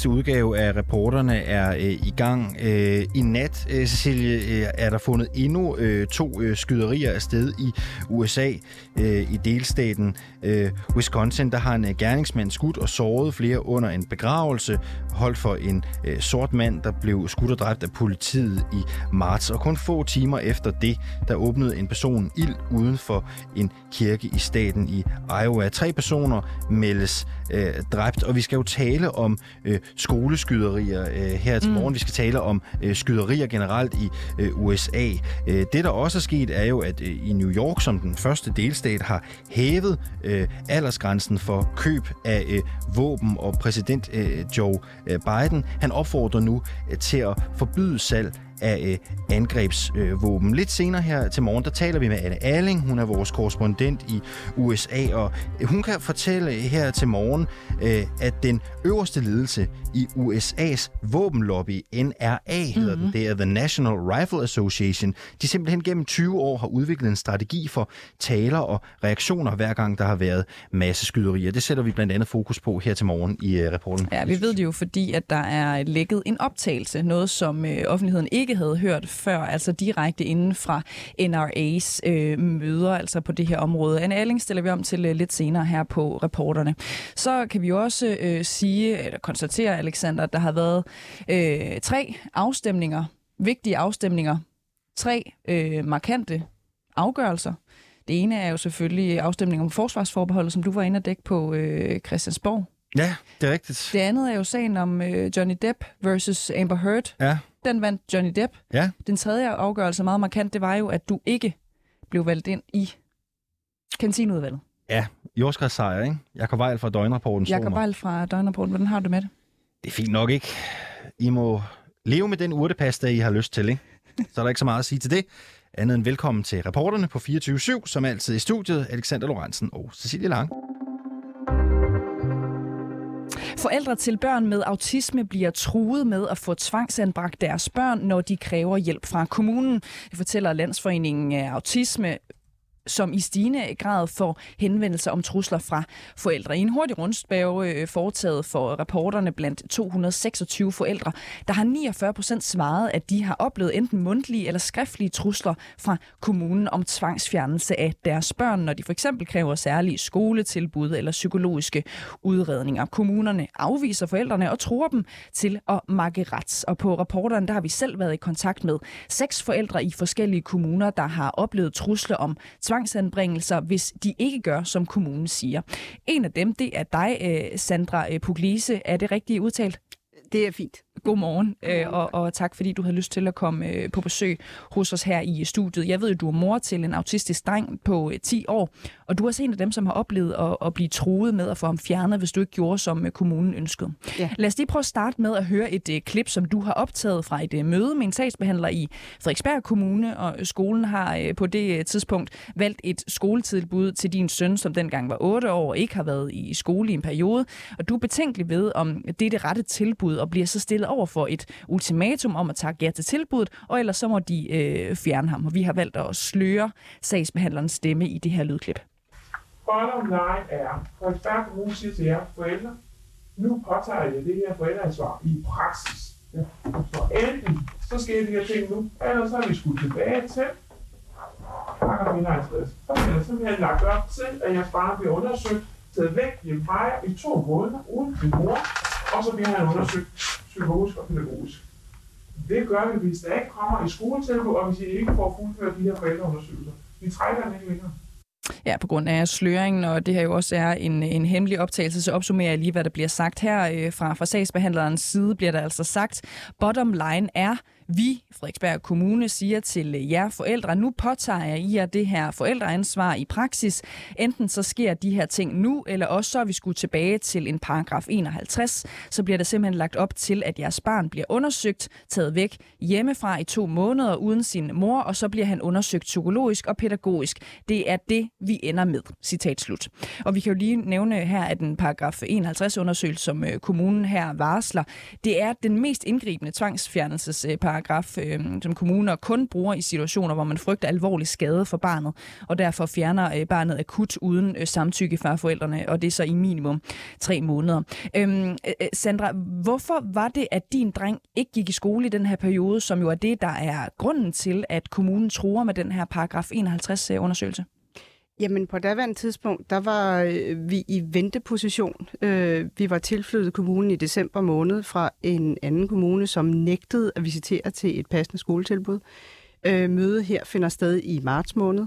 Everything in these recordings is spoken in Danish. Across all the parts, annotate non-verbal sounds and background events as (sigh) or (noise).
Sidste udgave af reporterne er øh, i gang. Øh, I nat, øh, Cecilie, øh, er der fundet endnu øh, to øh, skyderier af sted i USA, øh, i delstaten øh, Wisconsin. Der har en øh, gerningsmand skudt og såret flere under en begravelse, holdt for en øh, sort mand, der blev skudt og dræbt af politiet i marts. Og kun få timer efter det, der åbnede en person ild uden for en kirke i staten i Iowa. Tre personer meldes øh, dræbt, og vi skal jo tale om øh, skoleskyderier øh, her til morgen. Mm. Vi skal tale om øh, skyderier generelt i øh, USA. Øh, det, der også er sket, er jo, at øh, i New York, som den første delstat, har hævet øh, aldersgrænsen for køb af øh, våben, og præsident øh, Joe øh, Biden, han opfordrer nu øh, til at forbyde salg af øh, angrebsvåben. Øh, Lidt senere her til morgen, der taler vi med Anne Alling. Hun er vores korrespondent i USA, og hun kan fortælle her til morgen, øh, at den øverste ledelse i USA's våbenlobby, NRA hedder mm-hmm. den, det er The National Rifle Association, de simpelthen gennem 20 år har udviklet en strategi for taler og reaktioner, hver gang der har været masseskyderier. Det sætter vi blandt andet fokus på her til morgen i uh, rapporten. Ja, vi ved det jo, fordi at der er lækket en optagelse, noget som øh, offentligheden ikke havde hørt før, altså direkte inden fra NRA's øh, møder, altså på det her område. Anne Alling stiller vi om til øh, lidt senere her på reporterne. Så kan vi også øh, sige, eller konstatere, Alexander, at der har været øh, tre afstemninger, vigtige afstemninger, tre øh, markante afgørelser. Det ene er jo selvfølgelig afstemningen om forsvarsforbeholdet, som du var inde og dække på øh, Christiansborg. Ja, det er rigtigt. Det andet er jo sagen om øh, Johnny Depp versus Amber Heard. Ja. Den vandt Johnny Depp. Ja. Den tredje afgørelse, meget markant, det var jo, at du ikke blev valgt ind i kantineudvalget. Ja, jordskredssejr, ikke? Jakob Weil fra Døgnrapporten. Jakob Weil fra Døgnrapporten, hvordan har du med det? Det er fint nok, ikke? I må leve med den urtepasta, I har lyst til, ikke? Så er der ikke så meget at sige til det. Andet end velkommen til reporterne på 24-7, som altid i studiet, Alexander Lorentzen og Cecilie Lang. Forældre til børn med autisme bliver truet med at få tvangsanbragt deres børn, når de kræver hjælp fra kommunen. Det fortæller Landsforeningen af Autisme som i stigende grad får henvendelser om trusler fra forældre. I en hurtig rundspørge øh, foretaget for reporterne blandt 226 forældre, der har 49 procent svaret, at de har oplevet enten mundtlige eller skriftlige trusler fra kommunen om tvangsfjernelse af deres børn, når de for eksempel kræver særlige skoletilbud eller psykologiske udredninger. Kommunerne afviser forældrene og tror dem til at makke rets. Og på rapporterne, der har vi selv været i kontakt med seks forældre i forskellige kommuner, der har oplevet trusler om tvangsanbringelser, hvis de ikke gør, som kommunen siger. En af dem, det er dig, øh, Sandra øh, Puglise. Er det rigtigt udtalt? Det er fint. Godmorgen, øh, og, og tak fordi du havde lyst til at komme øh, på besøg hos os her i studiet. Jeg ved, at du er mor til en autistisk dreng på øh, 10 år, og du er også en af dem, som har oplevet at, at blive truet med at få ham fjernet, hvis du ikke gjorde, som øh, kommunen ønskede. Ja. Lad os lige prøve at starte med at høre et øh, klip, som du har optaget fra et øh, møde med en sagsbehandler i Frederiksberg Kommune, og skolen har øh, på det øh, tidspunkt valgt et skoletilbud til din søn, som dengang var 8 år og ikke har været i skole i en periode, og du er betænkelig ved, om det er det rette tilbud, og bliver så stillet over for et ultimatum om at takke ja til tilbuddet, og ellers så må de øh, fjerne ham. Og vi har valgt at sløre sagsbehandlerens stemme i det her lydklip. Bottom line er, Frederiksberg Kommune siger til jer forældre, nu påtager jeg det her forældreansvar i praksis. Ja. Så enten så sker de her ting nu, eller så er vi skulle tilbage til paragraf 51. Så bliver der simpelthen lagt op til, at jeg bare bliver undersøgt, taget væk hjemmefra jer i to måneder uden min mor, og så bliver han undersøgt psykologisk og pædagogisk. Det gør vi, hvis der ikke kommer i skoletilbud, og hvis I ikke får fuldført de her forældreundersøgelser. Vi trækker den ikke længere. Ja, på grund af sløringen, og det her jo også er en, en hemmelig optagelse, så opsummerer jeg lige, hvad der bliver sagt her øh, fra, fra sagsbehandlerens side, bliver der altså sagt, bottom line er, vi, Frederiksberg Kommune, siger til øh, jer forældre, nu påtager I jer det her forældreansvar i praksis. Enten så sker de her ting nu, eller også så er vi skulle tilbage til en paragraf 51. Så bliver der simpelthen lagt op til, at jeres barn bliver undersøgt, taget væk hjemmefra i to måneder uden sin mor, og så bliver han undersøgt psykologisk og pædagogisk. Det er det, vi ender med. Citat slut. Og vi kan jo lige nævne her, at den paragraf 51 undersøgelse, som øh, kommunen her varsler, det er den mest indgribende tvangsfjernelsesparagraf øh, paragraf, øh, som kommuner kun bruger i situationer, hvor man frygter alvorlig skade for barnet, og derfor fjerner øh, barnet akut uden øh, samtykke fra forældrene, og det er så i minimum tre måneder. Øhm, øh, øh Sandra, hvorfor var det, at din dreng ikke gik i skole i den her periode, som jo er det, der er grunden til, at kommunen tror med den her paragraf 51 øh, undersøgelse? Jamen, på daværende tidspunkt, der var øh, vi i venteposition. Øh, vi var tilflyttet kommunen i december måned fra en anden kommune, som nægtede at visitere til et passende skoletilbud. Øh, mødet her finder sted i marts måned.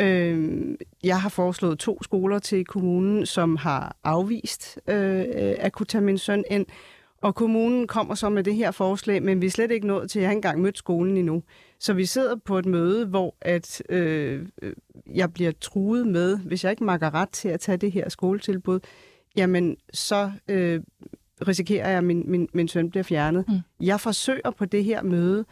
Øh, jeg har foreslået to skoler til kommunen, som har afvist øh, at kunne tage min søn ind. Og kommunen kommer så med det her forslag, men vi er slet ikke nået til, at jeg har engang mødt skolen endnu. Så vi sidder på et møde, hvor at, øh, jeg bliver truet med, hvis jeg ikke makker ret til at tage det her skoletilbud, jamen så øh, risikerer jeg, at min, min, min søn bliver fjernet. Mm. Jeg forsøger på det her møde,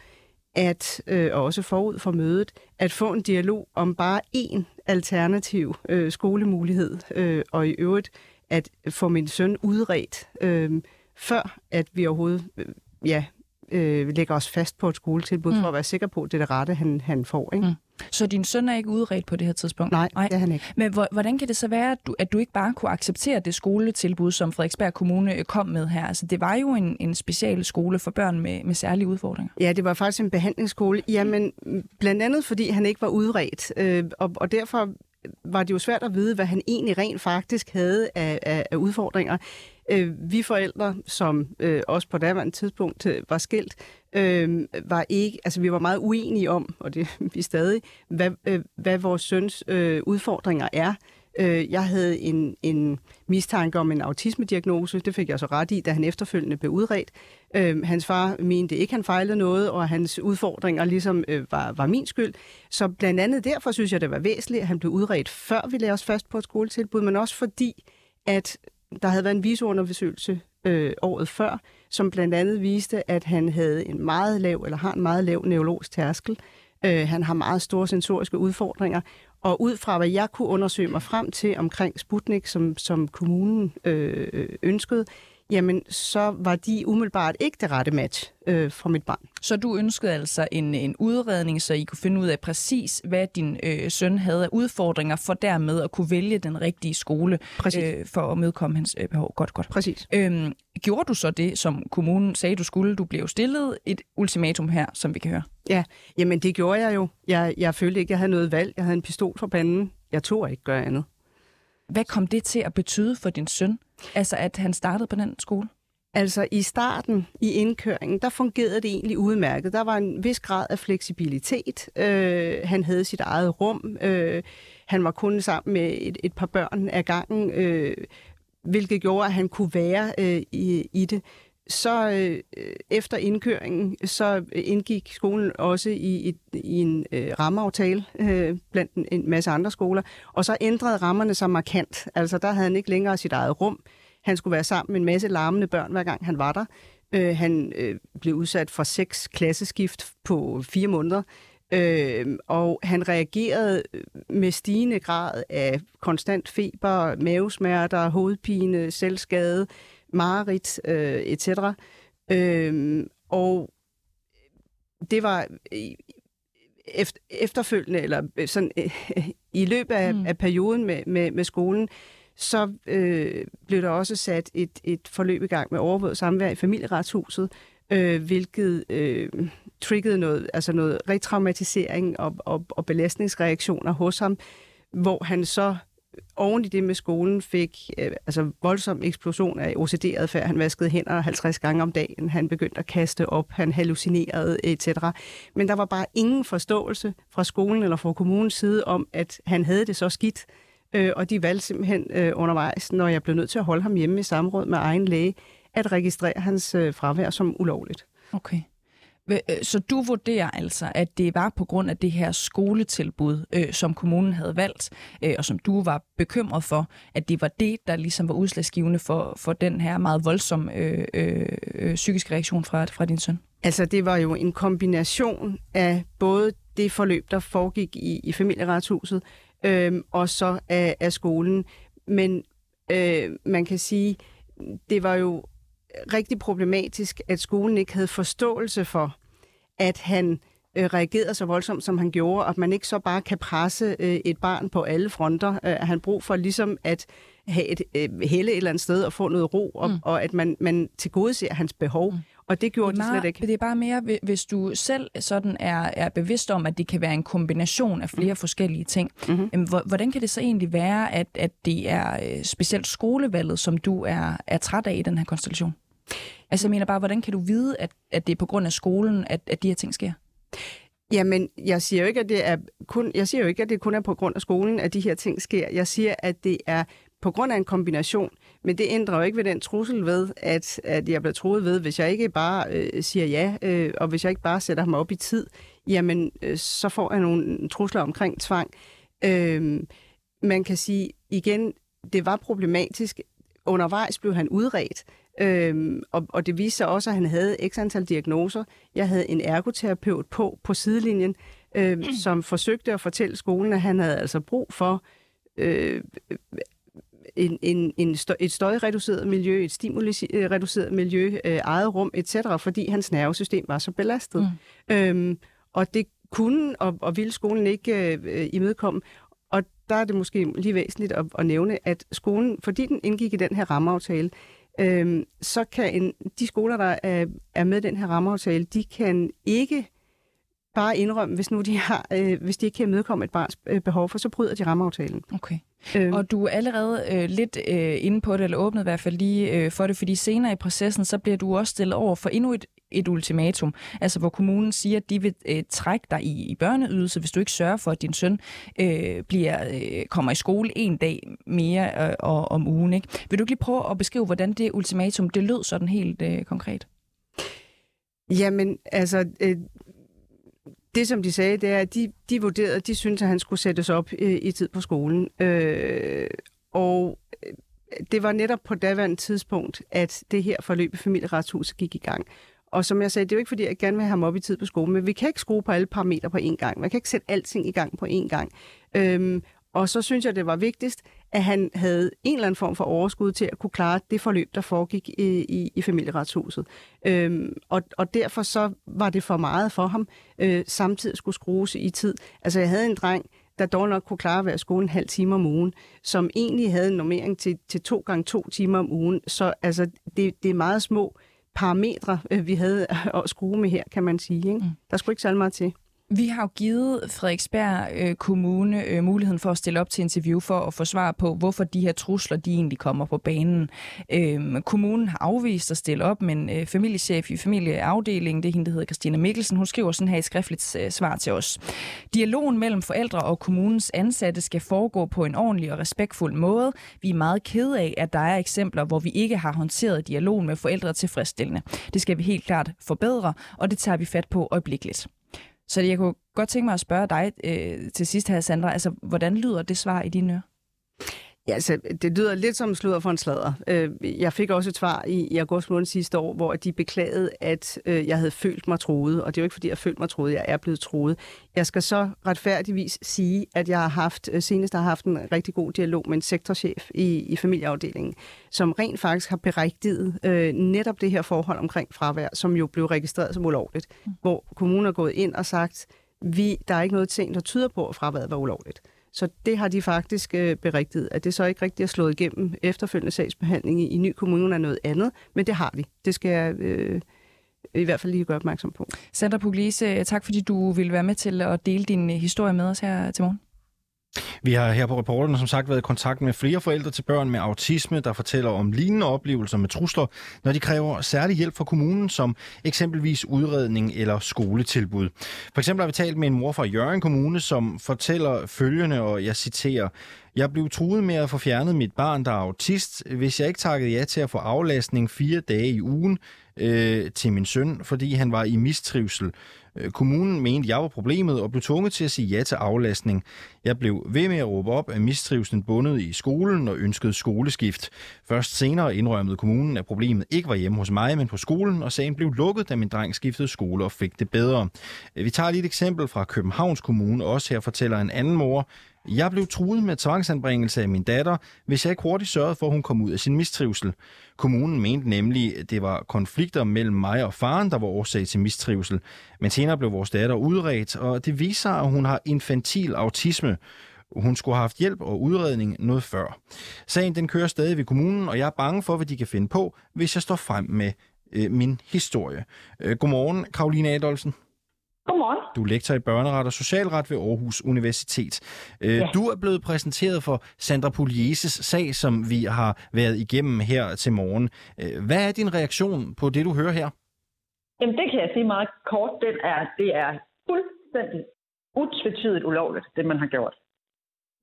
at øh, også forud for mødet, at få en dialog om bare én alternativ øh, skolemulighed, øh, og i øvrigt at få min søn udredt, øh, før at vi overhovedet øh, ja, øh, lægger os fast på et skoletilbud, mm. for at være sikker på, at det er det rette, han, han får. Ikke? Mm. Så din søn er ikke udredt på det her tidspunkt? Nej, Nej. det er han ikke. Men hvordan kan det så være, at du, at du ikke bare kunne acceptere det skoletilbud, som Frederiksberg Kommune kom med her? Altså, det var jo en, en special skole for børn med, med særlige udfordringer. Ja, det var faktisk en behandlingsskole. Jamen, blandt andet fordi han ikke var udredt, øh, og, og derfor var det jo svært at vide, hvad han egentlig rent faktisk havde af, af, af udfordringer. Øh, vi forældre, som øh, også på daværende tidspunkt øh, var skilt, øh, var ikke, altså vi var meget uenige om, og det vi stadig, hvad, øh, hvad vores søns øh, udfordringer er. Øh, jeg havde en, en mistanke om en autismediagnose, det fik jeg så ret i, da han efterfølgende blev udredt. Øh, hans far mente ikke, han fejlede noget, og hans udfordringer ligesom øh, var, var min skyld. Så blandt andet derfor synes jeg, det var væsentligt, at han blev udredt, før vi lagde os fast på et skoletilbud, men også fordi, at der havde været en viseundersøgelse øh, året før, som blandt andet viste, at han havde en meget lav, eller har en meget lav neurologisk tærskel. Øh, han har meget store sensoriske udfordringer, og ud fra, hvad jeg kunne undersøge mig frem til omkring Sputnik, som, som kommunen øh, ønskede, jamen så var de umiddelbart ikke det rette match øh, for mit barn. Så du ønskede altså en, en udredning, så I kunne finde ud af præcis, hvad din øh, søn havde af udfordringer, for dermed at kunne vælge den rigtige skole øh, for at medkomme hans øh, behov. Godt, godt. Præcis. Øhm, gjorde du så det, som kommunen sagde, du skulle? Du blev stillet et ultimatum her, som vi kan høre. Ja, jamen det gjorde jeg jo. Jeg, jeg følte ikke, jeg havde noget valg. Jeg havde en pistol for panden. Jeg tog ikke gøre andet. Hvad kom det til at betyde for din søn? Altså, at han startede på den skole? Altså i starten, i indkøringen, der fungerede det egentlig udmærket. Der var en vis grad af fleksibilitet. Øh, han havde sit eget rum. Øh, han var kun sammen med et, et par børn ad gangen, øh, hvilket gjorde, at han kunne være øh, i, i det. Så øh, efter indkøringen, så indgik skolen også i, et, i en øh, rammeaftale øh, blandt en, en masse andre skoler, og så ændrede rammerne sig markant. Altså der havde han ikke længere sit eget rum. Han skulle være sammen med en masse larmende børn, hver gang han var der. Øh, han øh, blev udsat for seks klasseskift på fire måneder. Øh, og han reagerede øh, med stigende grad af konstant feber, mavesmerter, hovedpine, selvskade, mareridt, øh, etc. Øh, og det var efter, efterfølgende, eller sådan, øh, i løbet af, mm. af perioden med, med, med skolen, så øh, blev der også sat et, et forløb i gang med overvåget samvær i familieretshuset, øh, hvilket øh, triggede noget, altså noget retraumatisering og, og, og belastningsreaktioner hos ham, hvor han så oven i det med skolen fik øh, altså voldsom eksplosion af OCD-adfærd. Han vaskede hænder 50 gange om dagen. Han begyndte at kaste op. Han hallucinerede, etc. Men der var bare ingen forståelse fra skolen eller fra kommunens side om, at han havde det så skidt. Øh, og de valgte simpelthen øh, undervejs, når jeg blev nødt til at holde ham hjemme i samråd med egen læge, at registrere hans øh, fravær som ulovligt. Okay. Øh, så du vurderer altså, at det var på grund af det her skoletilbud, øh, som kommunen havde valgt, øh, og som du var bekymret for, at det var det, der ligesom var udslagsgivende for, for den her meget voldsomme øh, øh, øh, psykiske reaktion fra, fra din søn? Altså, det var jo en kombination af både det forløb, der foregik i, i familieretshuset, øh, og så af, af skolen. Men øh, man kan sige, det var jo rigtig problematisk, at skolen ikke havde forståelse for, at han øh, reagerede så voldsomt, som han gjorde, og at man ikke så bare kan presse øh, et barn på alle fronter. Øh, han brug for ligesom at have et øh, helle et eller andet sted og få noget ro, og, mm. og at man, man tilgodeser hans behov. Mm. Og det gjorde det de meget, slet ikke. Det er bare mere, hvi- hvis du selv sådan er, er bevidst om, at det kan være en kombination af flere mm. forskellige ting. Mhm. Mm-hmm. Hvordan kan det så egentlig være, at, at det er øh, specielt skolevalget, som du er, er træt af i den her konstellation? Altså jeg mener bare, hvordan kan du vide, at, at det er på grund af skolen, at, at de her ting sker? Jamen, jeg siger jo ikke, at det er kun, jeg siger jo ikke, at det kun er på grund af skolen, at de her ting sker. Jeg siger, at det er på grund af en kombination, men det ændrer jo ikke ved den trussel ved, at, at jeg bliver troet ved, hvis jeg ikke bare øh, siger ja, øh, og hvis jeg ikke bare sætter ham op i tid, jamen, øh, så får jeg nogle trusler omkring tvang. Øh, man kan sige igen, det var problematisk. Undervejs blev han udredt, Øhm, og, og det viste sig også, at han havde x antal diagnoser. Jeg havde en ergoterapeut på på sidelinjen, øhm, som forsøgte at fortælle skolen, at han havde altså brug for øh, en, en, en støj, et støjreduceret miljø, et stimulireduceret miljø, øh, eget rum, etc., fordi hans nervesystem var så belastet. Mm. Øhm, og det kunne og, og ville skolen ikke øh, imødekomme. Og der er det måske lige væsentligt at, at nævne, at skolen, fordi den indgik i den her rammeaftale, øhm, så kan en, de skoler, der er, er med den her rammeaftale, de kan ikke bare indrømme, hvis nu de har, øh, hvis de ikke kan imødekomme et barns øh, behov for, så bryder de rammeaftalen. Okay. Øhm, Og du er allerede øh, lidt øh, inde på det, eller åbnet i hvert fald lige øh, for det, fordi senere i processen, så bliver du også stillet over for endnu et, et ultimatum, altså hvor kommunen siger, at de vil øh, trække dig i, i børneydelse, hvis du ikke sørger for, at din søn øh, bliver, øh, kommer i skole en dag mere øh, og, om ugen. Ikke? Vil du ikke lige prøve at beskrive, hvordan det ultimatum, det lød sådan helt øh, konkret? Jamen, altså, øh, det som de sagde, det er, at de, de vurderede, de syntes, at han skulle sættes op øh, i tid på skolen. Øh, og øh, det var netop på daværende tidspunkt, at det her forløb i familieretshuset gik i gang. Og som jeg sagde, det er jo ikke fordi, jeg gerne vil have ham op i tid på skolen, men vi kan ikke skrue på alle parametre på én gang. Man kan ikke sætte alting i gang på én gang. Øhm, og så synes jeg, det var vigtigst, at han havde en eller anden form for overskud til at kunne klare det forløb, der foregik i, i, i familieretshuset. Øhm, og, og derfor så var det for meget for ham, øh, samtidig skulle skrues i tid. Altså jeg havde en dreng, der dog nok kunne klare at være i skole en halv time om ugen, som egentlig havde en normering til, til to gange to timer om ugen. Så altså, det, det er meget små parametre, øh, vi havde at skrue med her, kan man sige. Ikke? Mm. Der skulle ikke særlig meget til. Vi har jo givet Frederiksberg øh, Kommune øh, muligheden for at stille op til interview for at få svar på, hvorfor de her trusler de egentlig kommer på banen. Øh, kommunen har afvist at stille op, men øh, familiechef i familieafdelingen, det er hende, der hedder Christina Mikkelsen, hun skriver sådan her i skriftligt øh, svar til os. Dialogen mellem forældre og kommunens ansatte skal foregå på en ordentlig og respektfuld måde. Vi er meget kede af, at der er eksempler, hvor vi ikke har håndteret dialogen med forældre tilfredsstillende. Det skal vi helt klart forbedre, og det tager vi fat på øjeblikkeligt. Så jeg kunne godt tænke mig at spørge dig øh, til sidst her, Sandra. Altså, hvordan lyder det svar i dine ører? Ja, altså, det lyder lidt som sludder for en sladder. Øh, Jeg fik også et svar i, i august måned sidste år, hvor de beklagede, at øh, jeg havde følt mig troet. Og det er jo ikke, fordi jeg har følt mig troet, jeg er blevet troet. Jeg skal så retfærdigvis sige, at jeg har haft, øh, senest har haft en rigtig god dialog med en sektorchef i, i familieafdelingen, som rent faktisk har berigtiget øh, netop det her forhold omkring fravær, som jo blev registreret som ulovligt. Mm. Hvor kommunen er gået ind og sagt, vi, der er ikke noget ting, der tyder på, at fraværet var ulovligt. Så det har de faktisk øh, berigtet. At det så ikke rigtig er slået igennem efterfølgende sagsbehandling i, i ny kommune er noget andet, men det har vi. Det skal jeg øh, i hvert fald lige gøre opmærksom på. Sandra Puglise, tak fordi du ville være med til at dele din øh, historie med os her til morgen. Vi har her på reporterne som sagt været i kontakt med flere forældre til børn med autisme, der fortæller om lignende oplevelser med trusler, når de kræver særlig hjælp fra kommunen, som eksempelvis udredning eller skoletilbud. For eksempel har vi talt med en mor fra Jørgen Kommune, som fortæller følgende, og jeg citerer, jeg blev truet med at få fjernet mit barn, der er autist, hvis jeg ikke takkede ja til at få aflastning fire dage i ugen øh, til min søn, fordi han var i mistrivsel. Øh, kommunen mente, jeg var problemet og blev tvunget til at sige ja til aflastning. Jeg blev ved med at råbe op at mistrivelsen bundet i skolen og ønskede skoleskift. Først senere indrømmede kommunen, at problemet ikke var hjemme hos mig, men på skolen, og sagen blev lukket, da min dreng skiftede skole og fik det bedre. Øh, vi tager lige et eksempel fra Københavns Kommune. Også her fortæller en anden mor, jeg blev truet med tvangsanbringelse af min datter, hvis jeg ikke hurtigt sørgede for, at hun kom ud af sin mistrivsel. Kommunen mente nemlig, at det var konflikter mellem mig og faren, der var årsag til mistrivsel. Men senere blev vores datter udredt, og det viser sig, at hun har infantil autisme. Hun skulle have haft hjælp og udredning noget før. Sagen den kører stadig ved kommunen, og jeg er bange for, hvad de kan finde på, hvis jeg står frem med øh, min historie. Øh, godmorgen, Karoline Adolfsen. Godmorgen. Du er lektor i børneret og socialret ved Aarhus Universitet. Øh, Ja. Du er blevet præsenteret for Sandra Pulieses sag, som vi har været igennem her til morgen. Øh, Hvad er din reaktion på det, du hører her? Jamen, det kan jeg sige meget kort. Den er, det er fuldstændig utvetydigt ulovligt, det man har gjort.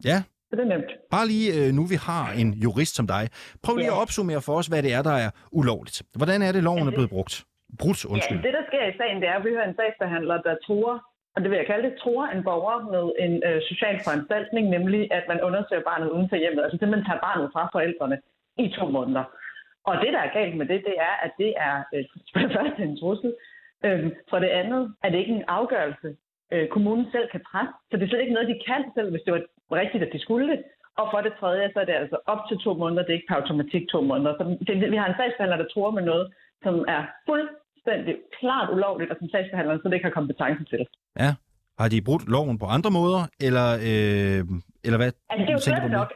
Ja, Så det er nemt. bare lige øh, nu vi har en jurist som dig. Prøv lige Ja. at opsummere for os, hvad det er, der er ulovligt. Hvordan er det, loven er blevet brugt? Brudt, undskyld. Ja, det, der sker i sagen, det er, at vi har en sagsbehandler, der tror, og det vil jeg kalde det, truer en borger med en øh, social foranstaltning, nemlig at man undersøger barnet uden for hjemmet. Altså simpelthen tager barnet fra forældrene i to måneder. Og det, der er galt med det, det er, at det er øh, (laughs) for det første en trussel. Øh, for det andet er det ikke en afgørelse, øh, kommunen selv kan træffe. Så det er slet ikke noget, de kan selv, hvis det var rigtigt, at de skulle det. Og for det tredje, så er det altså op til to måneder. Det er ikke per automatik to måneder. Så det, vi har en sagsbehandler, der tror med noget, som er fuldstændig klart ulovligt, og som sagsbehandleren slet ikke har kompetence til. Ja. Har de brudt loven på andre måder, eller, øh, eller hvad? Altså, det er jo med? nok.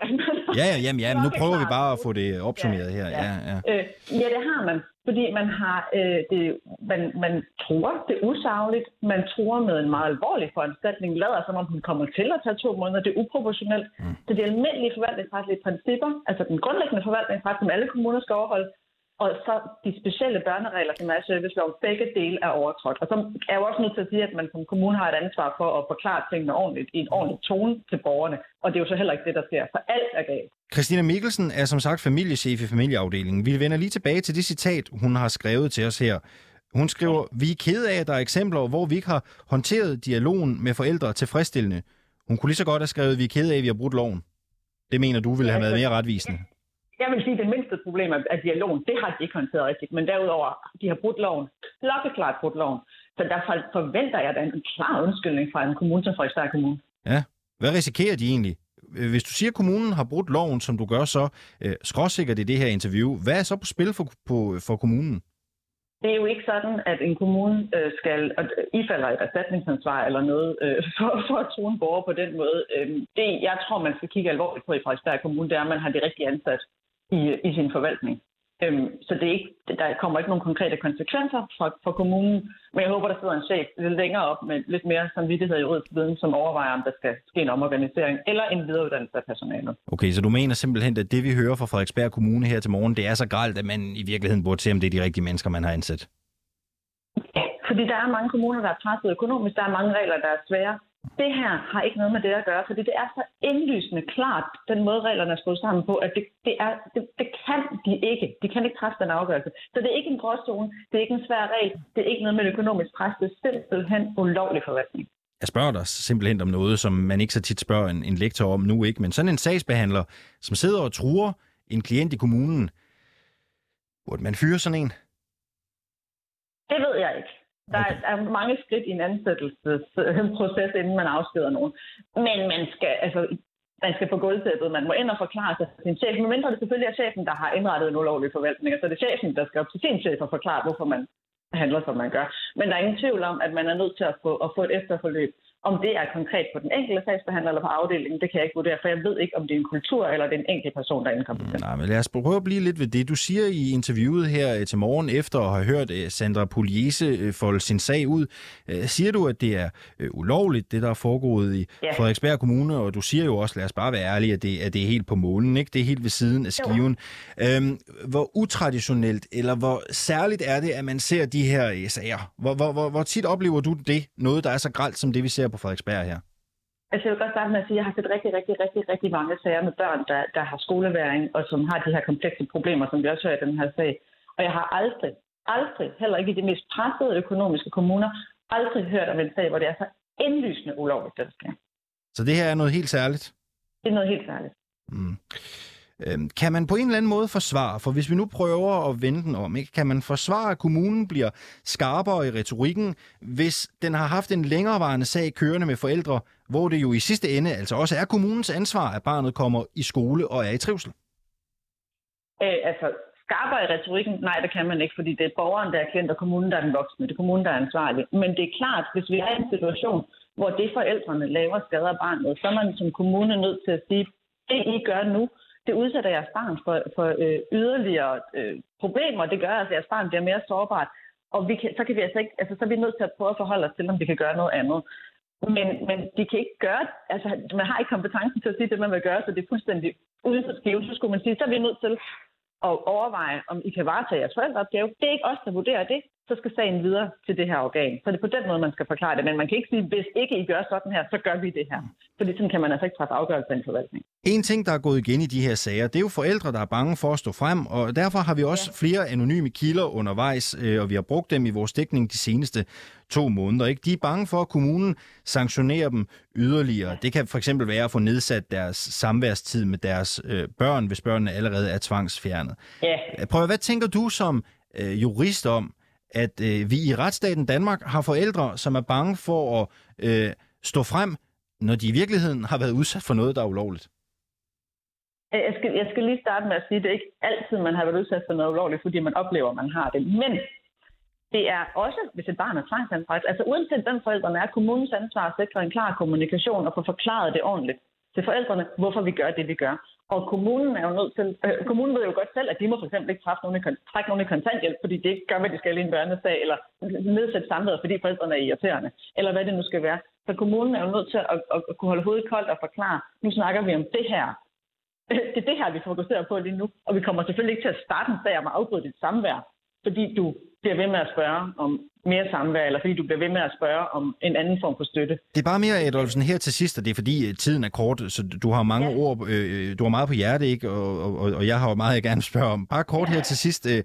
Ja, ja, jamen, jamen, nu Nok (laughs) er prøver vi bare at få det opsummeret her. Ja, Ja, ja. Øh, ja, det har man, fordi man har øh, det, man, man tror, det er usagligt, man tror med en meget alvorlig foranstaltning, lader som om hun kommer til at tage to måneder, det er uproportionelt. Mm. Så de almindelige forvaltningsretlige principper, altså den grundlæggende forvaltningsret, som alle kommuner skal overholde, og så de specielle børneregler, som er i serviceloven, begge dele er overtrådt. Og så er jeg jo også nødt til at sige, at man som kommune har et ansvar for at forklare tingene ordentligt, i en ordentlig tone til borgerne. Og det er jo så heller ikke det, der sker, for alt er galt. Christina Mikkelsen er som sagt familiechef i familieafdelingen. Vi vender lige tilbage til det citat, hun har skrevet til os her. Hun skriver, vi er ked af, at der er eksempler, hvor vi ikke har håndteret dialogen med forældre tilfredsstillende. Hun kunne lige så godt have skrevet, vi er ked af, at vi har brudt loven. Det mener du ville have været mere retvisende. Jeg vil sige, at det mindste problem af dialogen, det har de ikke håndteret rigtigt. Men derudover, de har brudt loven. Klokkeklart brudt loven. Så derfor forventer jeg da en klar undskyldning fra en kommune som Frederiksberg Kommune. Ja. Hvad risikerer de egentlig? Øh, Hvis du siger, at kommunen har brudt loven, som du gør så, øh, skråsikkert i det her interview, hvad er så på spil for, på, for kommunen? Det er jo ikke sådan, at en kommune øh, skal og ifalder et erstatningsansvar eller noget øh, (laughs) for, for at true en borger på den måde. Øh, det, jeg tror, man skal kigge alvorligt på i Frederiksberg Kommune, det er, at man har det rigtige ansat i, i sin forvaltning. Øhm, så det er ikke, der kommer ikke nogen konkrete konsekvenser for, for kommunen, men jeg håber, der sidder en chef lidt længere op med lidt mere samvittighed i juridisk viden, som overvejer, om der skal ske en omorganisering eller en videreuddannelse af personalet. Okay, så du mener simpelthen, at det vi hører fra Frederiksberg Kommune her til morgen, det er så gralt, at man i virkeligheden burde se, om det er de rigtige mennesker, man har ansat? Ja, fordi der er mange kommuner, der er presset økonomisk. Der er mange regler, der er svære. Det her har ikke noget med det at gøre, fordi det er så indlysende klart, den måde reglerne er skruet sammen på, at det, det, er, det, det kan de ikke. De kan ikke træffe den afgørelse. Så det er ikke en gråzone, det er ikke en svær regel, det er ikke noget med økonomisk pres, det er simpelthen ulovlig forvaltning. Jeg spørger dig simpelthen om noget, som man ikke så tit spørger en, en lektor om nu, ikke? Men sådan en sagsbehandler, som sidder og truer en klient i kommunen, burde man fyre sådan en? Det ved jeg ikke. Der er, er mange skridt i en ansættelsesproces, inden man afskeder nogen. Men man skal, altså, man skal på gulvtæppet. Man må ind og forklare sig til sin chef. Men mindre det selvfølgelig er chefen, der har indrettet en ulovlig forvaltning. Så det er chefen, der skal op til sin chef og forklare, hvorfor man handler, som man gør. Men der er ingen tvivl om, at man er nødt til at få, at få et efterforløb. Om det er konkret på den enkelte sagsbehandler eller på afdelingen, det kan jeg ikke vurdere, for jeg ved ikke, om det er en kultur eller det er en enkelt person, der er inkompetent. Nej, men lad os prøve at blive lidt ved det. Du siger i interviewet her øh, til morgen, efter at have hørt øh, Sandra Pugliese øh, folde sin sag ud, siger du, at det er ulovligt, det der er foregået i Ja. Frederiksberg Kommune, og du siger jo også, lad os bare være ærlige, at det, at det er helt på målen, ikke? Det er helt ved siden af skiven. Øhm, hvor utraditionelt, eller hvor særligt er det, at man ser de her sager? Hvor, hvor, hvor, hvor tit oplever du det, noget der er så gralt som det, vi ser på Frederiksberg her? Altså, jeg vil godt starte med at sige, at jeg har set rigtig, rigtig, rigtig, rigtig mange sager med børn, der, der har skoleværing, og som har de her komplekse problemer, som vi også hører i den her sag. Og jeg har aldrig, aldrig, heller ikke i de mest pressede økonomiske kommuner, aldrig hørt om en sag, hvor det er så indlysende ulovligt, det der sker. Så det her er noget helt særligt? Det er noget helt særligt. Mm. Øhm, kan man på en eller anden måde forsvare, for hvis vi nu prøver at vende den om, ikke? kan man forsvare, at kommunen bliver skarpere i retorikken, hvis den har haft en længerevarende sag kørende med forældre, hvor det jo i sidste ende altså også er kommunens ansvar, at barnet kommer i skole og er i trivsel? Øh, altså, skarpere i retorikken? Nej, det kan man ikke, fordi det er borgeren, der er kendt, og kommunen, der er den voksne. Det er kommunen, der er ansvarlig. Men det er klart, hvis vi er i en situation, hvor det forældrene laver skader barnet, så er man som kommune nødt til at sige, det I gør nu, det udsætter jeres barn for, for øh, yderligere øh, problemer. Det gør, at jeres barn bliver mere sårbart. Og vi kan, så, kan vi altså ikke, altså, så er vi nødt til at prøve at forholde os til, om vi kan gøre noget andet. Men, men de kan ikke gøre altså man har ikke kompetencen til at sige det, man vil gøre, så det er fuldstændig uden for skive. Så skulle man sige, så er vi nødt til at overveje, om I kan varetage jeres forældreopgave. Det er ikke os, der vurderer det. Så skal sagen videre til det her organ. Så det er på den måde, man skal forklare det. Men man kan ikke sige, hvis ikke I gør sådan her, så gør vi det her. Fordi sådan kan man altså ikke træffe afgørelse af en forvaltning. En ting, der er gået igen i de her sager, det er jo forældre, der er bange for at stå frem, og derfor har vi også ja. flere anonyme kilder undervejs, øh, og vi har brugt dem i vores dækning de seneste to måneder. Ikke? De er bange for, at kommunen sanktionerer dem yderligere. Det kan for eksempel være at få nedsat deres samværstid med deres øh, børn, hvis børnene allerede er tvangsfjernet. Ja. Prøv hvad tænker du som øh, jurist om, at øh, vi i retsstaten Danmark har forældre, som er bange for at øh, stå frem, når de i virkeligheden har været udsat for noget, der er ulovligt? Jeg skal, jeg skal lige starte med at sige, at det er ikke altid, man har været udsat for noget ulovligt, fordi man oplever, at man har det. Men det er også, hvis et barn er tvangsanbragt, altså uanset hvem forældrene er, kommunens ansvar at sikre en klar kommunikation og få forklaret det ordentligt til forældrene, hvorfor vi gør det, vi gør. Og kommunen er jo nødt til, øh, kommunen ved jo godt selv, at de må for eksempel ikke træffe nogen i, trække nogen i kontanthjælp, fordi det ikke gør, hvad de skal i en børnesag, eller nedsætte samværet, fordi forældrene er irriterende, eller hvad det nu skal være. Så kommunen er jo nødt til at, at, at kunne holde hovedet koldt og forklare, nu snakker vi om det her. Øh, det er det her, vi fokuserer på lige nu, og vi kommer selvfølgelig ikke til at starte en sag om at afbryde dit samvær, fordi du bliver ved med at spørge om mere samvær, eller fordi du bliver ved med at spørge om en anden form for støtte. Det er bare mere, Adolfsen, her til sidst, og det er fordi øh, tiden er kort, så du har mange ja. ord, øh, du har meget på hjerte, ikke? Og, og, og jeg har jo meget, jeg gerne spørge om. Bare kort ja. her til sidst. Øh,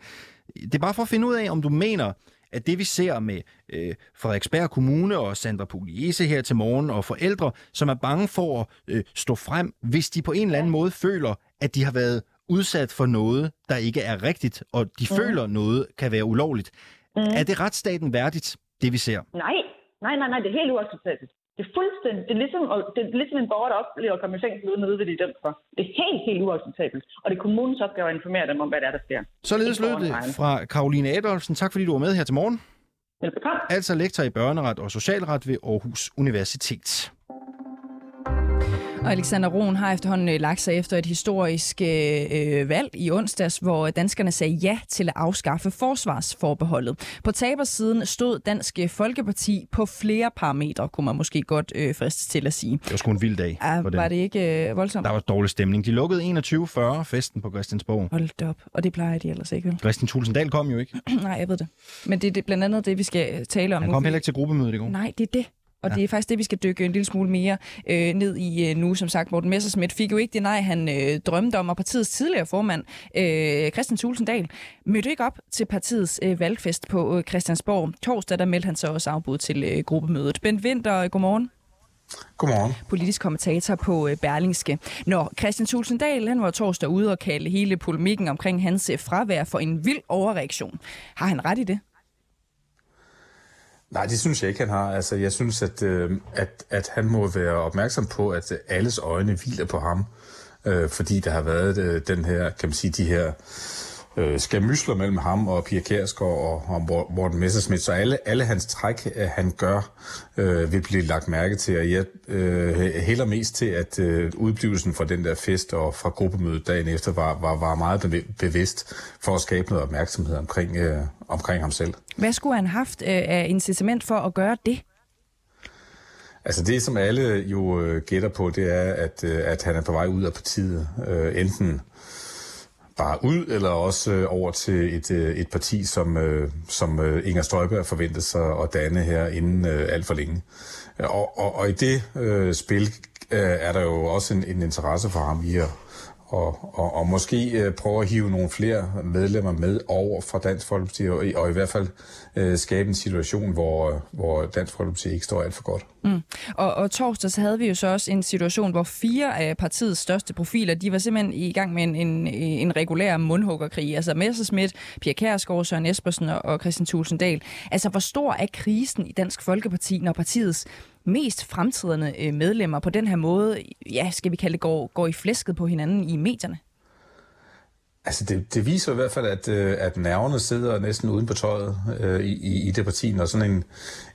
det er bare for at finde ud af, om du mener, at det vi ser med øh, Frederiksberg Kommune og Sandra Pugliese her til morgen, og forældre, som er bange for at øh, stå frem, hvis de på en eller anden måde føler, at de har været udsat for noget, der ikke er rigtigt, og de mm. føler noget kan være ulovligt. Mm. Er det retsstaten værdigt, det vi ser? Nej, nej, nej, nej, det er helt uacceptabelt. Det er fuldstændig, det er ligesom, det er ligesom en borger, der oplever at komme i fængsel uden at vide, hvad de er dømt for. Det er helt, helt uacceptabelt. Og det er kommunens opgave at informere dem om, hvad det er, der sker. Således lød det fra Karoline Adolfsen. Tak fordi du var med her til morgen. Velbekomme. Altså lektor i børneret og socialret ved Aarhus Universitet. Og Alexander Rohn har efterhånden øh, lagt sig efter et historisk øh, valg i onsdags, hvor danskerne sagde ja til at afskaffe forsvarsforbeholdet. På tabersiden stod Dansk Folkeparti på flere parametre, kunne man måske godt øh, fristes til at sige. Det var sgu en vild dag. Ja, var det ikke øh, voldsomt? Der var dårlig stemning. De lukkede 21.40 festen på Christiansborg. Hold op. Og det plejer de ellers ikke, vel? Christian Tulsendal kom jo ikke. (clears throat) Nej, jeg ved det. Men det er blandt andet det, vi skal tale om Han kom heller ikke til gruppemødet i går. Nej, det er det. Og ja. det er faktisk det, vi skal dykke en lille smule mere øh, ned i øh, nu. Som sagt, Morten Messersmith fik jo ikke det nej, han øh, drømte om, og partiets tidligere formand, øh, Christian Tulsendal, mødte ikke op til partiets øh, valgfest på øh, Christiansborg. Torsdag, der meldte han så også afbud til øh, gruppemødet. Bent Winter, godmorgen. Godmorgen. Politisk kommentator på øh, Berlingske. Når Christian Tulsendal, han var torsdag ude og kalde hele polemikken omkring hans øh, fravær for en vild overreaktion. Har han ret i det? Nej, det synes jeg ikke, han har. Altså, jeg synes, at, øh, at, at han må være opmærksom på, at øh, alles øjne hviler på ham, øh, fordi der har været øh, den her, kan man sige, de her øh, skamysler mellem ham og Pia Kærsgaard og, og Morten Messerschmidt. Så alle, alle hans træk, øh, han gør, øh, vil blive lagt mærke til. Og jeg øh, hælder mest til, at øh, udblivelsen fra den der fest og fra gruppemødet dagen efter var, var, var meget bevidst for at skabe noget opmærksomhed omkring, øh, omkring ham selv. Hvad skulle han haft øh, af incitament for at gøre det? Altså det, som alle jo øh, gætter på, det er, at, øh, at han er på vej ud af partiet. Øh, enten bare ud, eller også øh, over til et, øh, et parti, som, øh, som øh, Inger Støjberg forventede sig at danne her inden øh, alt for længe. Og, og, og i det øh, spil øh, er der jo også en, en interesse for ham i at, og, og, og måske øh, prøve at hive nogle flere medlemmer med over fra Dansk Folkeparti, og, og i hvert fald øh, skabe en situation, hvor, øh, hvor Dansk Folkeparti ikke står alt for godt. Mm. Og, og torsdag så havde vi jo så også en situation, hvor fire af partiets største profiler, de var simpelthen i gang med en, en, en regulær mundhuggerkrig. Altså Messerschmidt, Pia Kærsgaard, Søren Espersen og, og Christian Tulsendal. Altså hvor stor er krisen i Dansk Folkeparti, når partiets mest fremtidende øh, medlemmer på den her måde, ja, skal vi kalde det, går, går i flæsket på hinanden i medierne? Altså det, det viser i hvert fald, at, øh, at nerverne sidder næsten uden på tøjet øh, i, i det parti, når sådan en,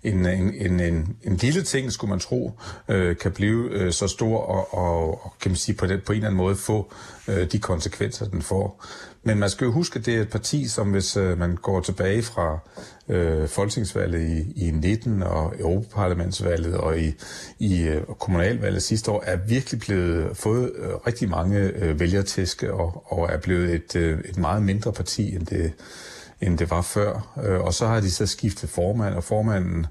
en, en, en, en lille ting, skulle man tro, øh, kan blive øh, så stor og, og, og kan man sige, på, den, på en eller anden måde få øh, de konsekvenser, den får. Men man skal jo huske, at det er et parti, som hvis øh, man går tilbage fra øh, folketingsvalget i, i 19 og Europaparlamentsvalget og i, i øh, kommunalvalget sidste år, er virkelig blevet fået øh, rigtig mange øh, vælgertæske og, og er blevet et, øh, et meget mindre parti, end det, end det var før. Øh, og så har de så skiftet formand, og formanden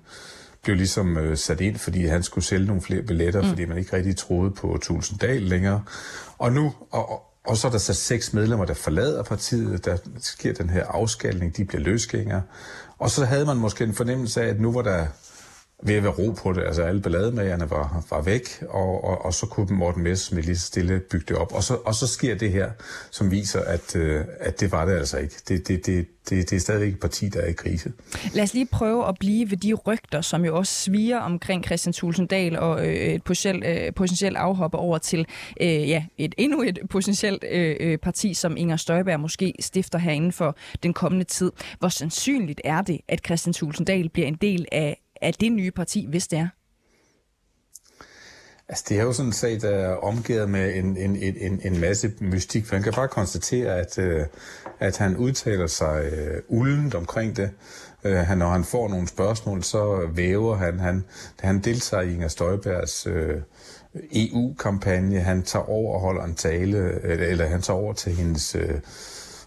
blev ligesom øh, sat ind, fordi han skulle sælge nogle flere billetter, mm. fordi man ikke rigtig troede på Tulsendal længere. Og nu, og, og så er der så seks medlemmer, der forlader partiet, der sker den her afskalning, de bliver løsgængere. Og så havde man måske en fornemmelse af, at nu var der ved at være ro på det. Altså alle ballademagerne var, var væk, og, og, og så kunne Morten Messerschmidt lige stille bygge det op. Og så, og så sker det her, som viser, at, øh, at det var det altså ikke. Det, det, det, det, det er stadigvæk et parti, der er i krise. Lad os lige prøve at blive ved de rygter, som jo også sviger omkring Christian Tulsendal og øh, et potentielt, øh, potentielt afhopper over til øh, ja, et endnu et potentielt øh, øh parti, som Inger Støjberg måske stifter herinde for den kommende tid. Hvor sandsynligt er det, at Christian Tulsendal bliver en del af af det nye parti, hvis det er? Altså, det er jo sådan en sag, der er omgivet med en, en, en, en masse mystik, for man kan bare konstatere, at, øh, at han udtaler sig øh, uldent omkring det. Øh, han, når han får nogle spørgsmål, så væver han. Han, han deltager i Inger Støjbergs øh, EU-kampagne. Han tager over og holder en tale, eller, eller han tager over til hendes...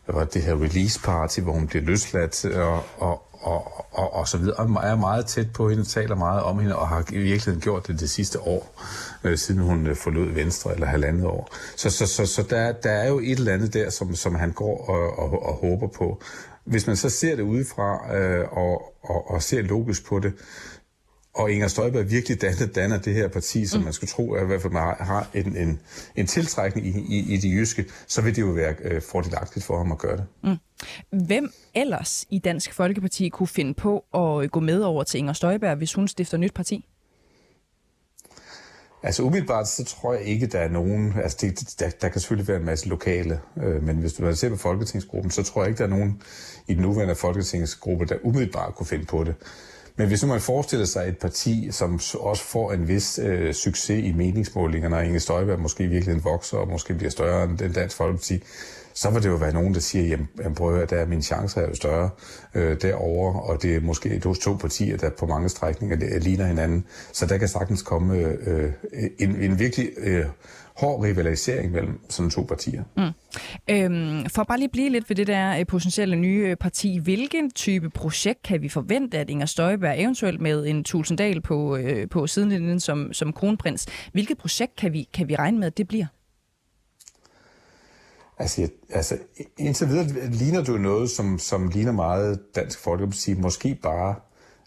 Hvad var det her release party, hvor hun bliver løsladt, og, og, og, og, og så videre. Og er meget tæt på hende, taler meget om hende, og har i virkeligheden gjort det det sidste år, øh, siden hun øh, forlod Venstre, eller halvandet år. Så, så, så, så der, der er jo et eller andet der, som, som han går og, og, og håber på. Hvis man så ser det udefra øh, og, og, og ser logisk på det, og Inger Støjberg virkelig danner, danner det her parti, som mm. man skulle tro, at i hvert fald har en, en, en tiltrækning i, i, i det jyske, så vil det jo være øh, fordelagtigt for ham at gøre det. Mm. Hvem ellers i Dansk Folkeparti kunne finde på at gå med over til Inger Støjberg, hvis hun stifter nyt parti? Altså umiddelbart, så tror jeg ikke, der er nogen... Altså det, der, der kan selvfølgelig være en masse lokale, øh, men hvis du ser på Folketingsgruppen, så tror jeg ikke, der er nogen i den nuværende Folketingsgruppe, der umiddelbart kunne finde på det. Men hvis nu man forestiller sig et parti, som også får en vis øh, succes i meningsmålingerne, og Inge Støjberg måske virkelig vokser og måske bliver større end den Dansk Folkeparti, så vil det jo være nogen, der siger, jamen prøv at høre, der er mine chancer er jo større øh, derovre, og det er måske de to partier, der på mange strækninger øh, ligner hinanden. Så der kan sagtens komme øh, øh, en, en virkelig øh, hård rivalisering mellem sådan to partier. Mm. Øhm, for bare lige blive lidt ved det der øh, potentielle nye parti, hvilken type projekt kan vi forvente, at Inger Støjberg eventuelt med en Tulsendal på, øh, på sidelinjen som, som kronprins, hvilket projekt kan vi, kan vi regne med, at det bliver? Altså, altså indtil videre ligner du noget, som, som ligner meget Dansk Folkeparti, måske bare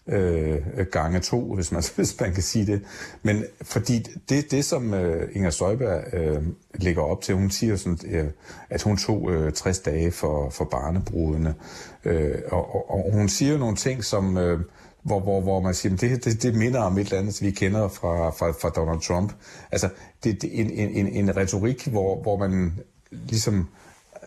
øh, gange to, hvis man, (laughs) hvis man kan sige det. Men fordi det, det som øh, Inger Støjberg øh, lægger op til, hun siger sådan, øh, at hun tog øh, 60 dage for, for barnebrudene, øh, og, og, og hun siger nogle ting, som... Øh, hvor, hvor, hvor man siger, det, det, det minder om et eller andet, vi kender fra, fra, fra Donald Trump. Altså, det, det, en, en, en retorik, hvor, hvor man ligesom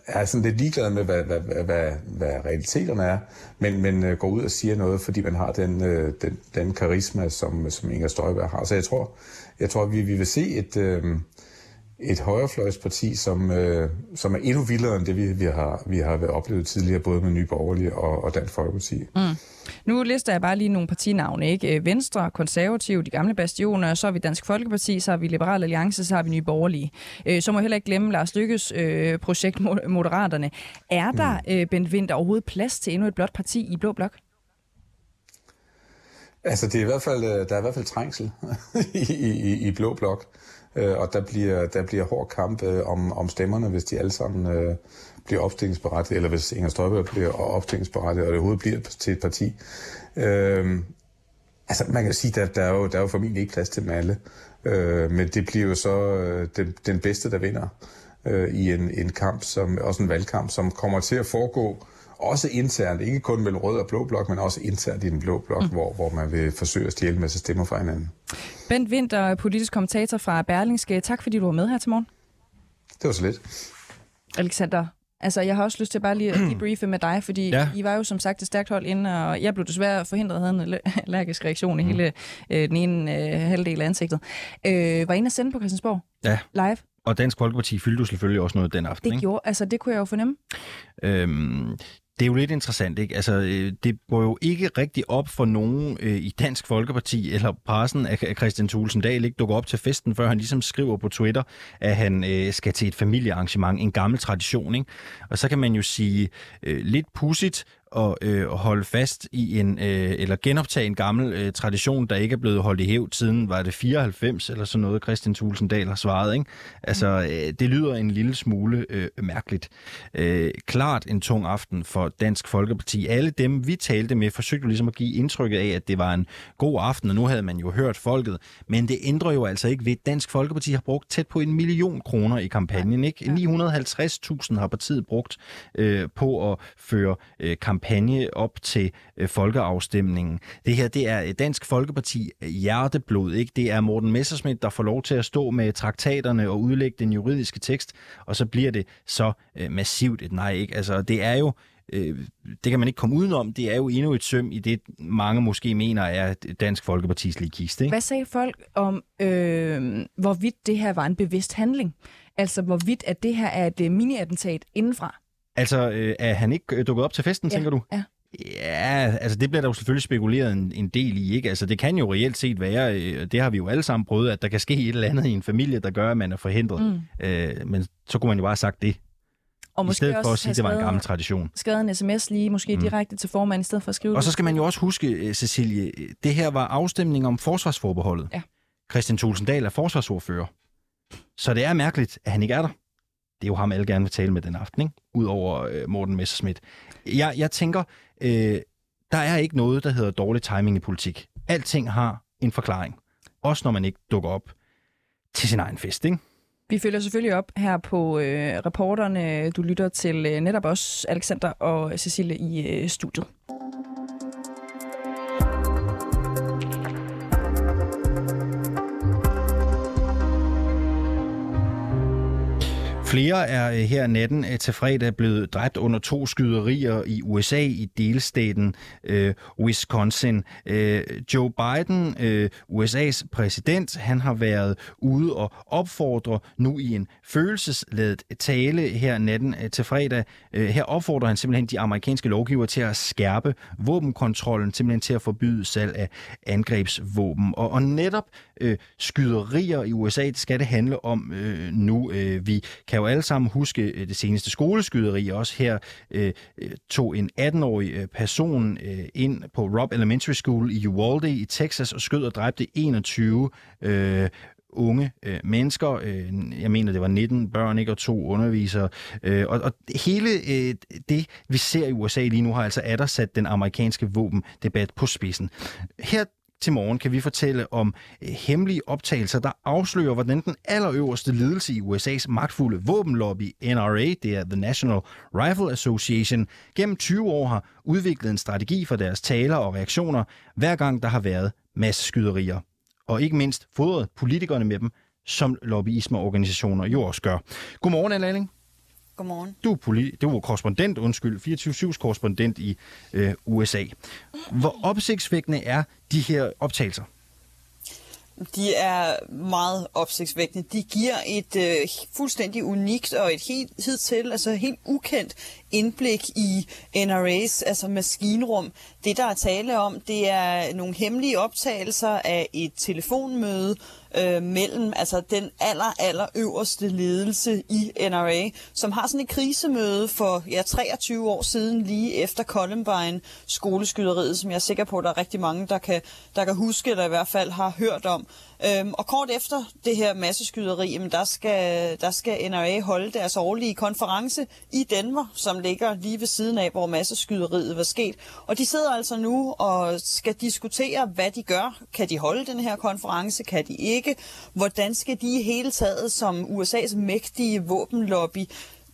er sådan lidt ligeglad med, hvad, hvad, hvad, hvad, hvad realiteterne er, men, men øh, går ud og siger noget, fordi man har den, øh, den, den karisma, som, som Inger Støjberg har. Så jeg tror, jeg tror vi, vi vil se et, øh, et højrefløjsparti, som, uh, som er endnu vildere end det, vi, vi, har, vi har oplevet tidligere, både med Nye Borgerlige og, og Dansk Folkeparti. Mm. Nu lister jeg bare lige nogle partinavne. Ikke? Venstre, Konservative, de gamle bastioner, så har vi Dansk Folkeparti, så har vi Liberal Alliance, så har vi Nye Borgerlige. Øh, så må jeg heller ikke glemme Lars Lykkes øh, projekt Moderaterne. Er der, mm. øh, Bent Winter, overhovedet plads til endnu et blot parti i Blå Blok? Altså, det er i hvert fald, der er i hvert fald trængsel (laughs) i, i, i Blå Blok, Øh, og der bliver, der bliver hård kamp øh, om, om stemmerne, hvis de alle sammen øh, bliver opstillingsberettiget, eller hvis Inger Støjberg bliver opstillingsberettiget, og det overhovedet bliver til et parti. Øh, altså, man kan sige, at der, der, er jo, der er jo formentlig ikke plads til dem alle, øh, men det bliver jo så øh, den, den bedste, der vinder øh, i en, en kamp, som også en valgkamp, som kommer til at foregå også internt, ikke kun mellem rød og blå blok, men også internt i den blå blok, mm. hvor, hvor man vil forsøge at stjæle med sig stemmer fra hinanden. Bent Winter, politisk kommentator fra Berlingske. Tak fordi du var med her til morgen. Det var så lidt. Alexander, altså jeg har også lyst til bare lige at (clears throat) debriefe med dig, fordi ja. I var jo som sagt et stærkt hold inde, og jeg blev desværre forhindret at have en allergisk reaktion i mm. hele øh, den ene øh, halvdel af ansigtet. Øh, var inde at sende på Christiansborg? Ja. Live? Og Dansk Folkeparti fyldte du selvfølgelig også noget den aften, Det ikke? gjorde, altså det kunne jeg jo fornemme. Øhm, det er jo lidt interessant, ikke? Altså, øh, det går jo ikke rigtig op for nogen øh, i Dansk Folkeparti eller pressen, at Christian Thulsen Dahl ikke dukker op til festen, før han ligesom skriver på Twitter, at han øh, skal til et familiearrangement, en gammel tradition, ikke? Og så kan man jo sige øh, lidt pudsigt, at øh, holde fast i en, øh, eller genoptage en gammel øh, tradition, der ikke er blevet holdt i hævd siden, var det 94 eller sådan noget, Christian Tulsendal har svaret. Ikke? Altså, øh, det lyder en lille smule øh, mærkeligt. Øh, klart en tung aften for Dansk Folkeparti. Alle dem, vi talte med, forsøgte ligesom at give indtrykket af, at det var en god aften, og nu havde man jo hørt folket. Men det ændrer jo altså ikke ved, at Dansk Folkeparti har brugt tæt på en million kroner i kampagnen. Ikke? 950.000 har partiet brugt øh, på at føre øh, kampagne kampagne op til øh, folkeafstemningen. Det her, det er øh, Dansk Folkeparti øh, hjerteblod, ikke? Det er Morten Messersmith, der får lov til at stå med traktaterne og udlægge den juridiske tekst, og så bliver det så øh, massivt et nej, ikke? Altså, det er jo øh, det kan man ikke komme udenom. Det er jo endnu et søm i det, mange måske mener er Dansk Folkepartis lige. Ikke? Hvad sagde folk om, øh, hvorvidt det her var en bevidst handling? Altså, hvorvidt at det her er et øh, mini-attentat indenfra? Altså, øh, er han ikke dukket op til festen, ja, tænker du? Ja. Ja, altså det bliver der jo selvfølgelig spekuleret en, en del i, ikke? Altså det kan jo reelt set være, øh, det har vi jo alle sammen prøvet, at der kan ske et eller andet i en familie, der gør, at man er forhindret. Mm. Øh, men så kunne man jo bare have sagt det. Og I stedet for at sige, at det var en gammel tradition. Skrevet en sms lige, måske mm. direkte til formanden, i stedet for at skrive Og så skal man jo også huske, øh, Cecilie, det her var afstemning om forsvarsforbeholdet. Ja. Christian Tulsendal er forsvarsordfører. Så det er mærkeligt, at han ikke er der. Det er jo ham, alle gerne vil tale med den aften, ikke? Udover øh, Morten Messerschmidt. Jeg, jeg tænker, øh, der er ikke noget, der hedder dårlig timing i politik. Alting har en forklaring. Også når man ikke dukker op til sin egen fest, ikke? Vi følger selvfølgelig op her på øh, reporterne. Du lytter til øh, netop os, Alexander og Cecilie i øh, studiet. Flere er øh, her natten øh, til fredag blevet dræbt under to skyderier i USA i delstaten øh, Wisconsin. Øh, Joe Biden, øh, USA's præsident, han har været ude og opfordre nu i en følelsesladet tale her natten øh, til fredag. Øh, her opfordrer han simpelthen de amerikanske lovgiver til at skærpe våbenkontrollen, simpelthen til at forbyde salg af angrebsvåben. Og, og netop øh, skyderier i USA, det skal det handle om øh, nu. Øh, vi kan jo alle sammen huske øh, det seneste skoleskyderi. Også her øh, øh tog en 18-årig øh, person øh, ind på Robb Elementary School i Uvalde i Texas og skød og dræbte 21 øh, unge øh, mennesker. Øh, jeg mener, det var 19 børn ikke, og to undervisere. Øh, og, og hele øh, det, vi ser i USA lige nu, har altså atter sat den amerikanske våbendebat på spidsen. Her til morgen kan vi fortælle om øh, hemmelige optagelser, der afslører, hvordan den allerøverste ledelse i USA's magtfulde våbenlobby, NRA, det er The National Rifle Association, gennem 20 år har udviklet en strategi for deres taler og reaktioner, hver gang der har været masseskyderier. Og ikke mindst fodret politikerne med dem, som lobbyismeorganisationer jo også gør. Godmorgen, Anne Lalling. Godmorgen. Du er, poli- du er korrespondent, undskyld, 24-7's korrespondent i øh, USA. Hvor opsigtsvækkende er de her optagelser? De er meget opsigtsvækkende. De giver et øh, fuldstændig unikt og et helt hidtil, altså helt ukendt indblik i NRA's altså maskinrum. Det, der er tale om, det er nogle hemmelige optagelser af et telefonmøde øh, mellem altså den aller, aller øverste ledelse i NRA, som har sådan et krisemøde for ja, 23 år siden, lige efter Columbine skoleskyderiet, som jeg er sikker på, at der er rigtig mange, der kan, der kan huske, eller i hvert fald har hørt om. Øhm, og kort efter det her masseskyderi, jamen, der, skal, der skal NRA holde deres årlige konference i Denver, som ligger lige ved siden af, hvor masseskyderiet var sket. Og de sidder altså nu og skal diskutere, hvad de gør. Kan de holde den her konference? Kan de ikke? Hvordan skal de i hele taget som USA's mægtige våbenlobby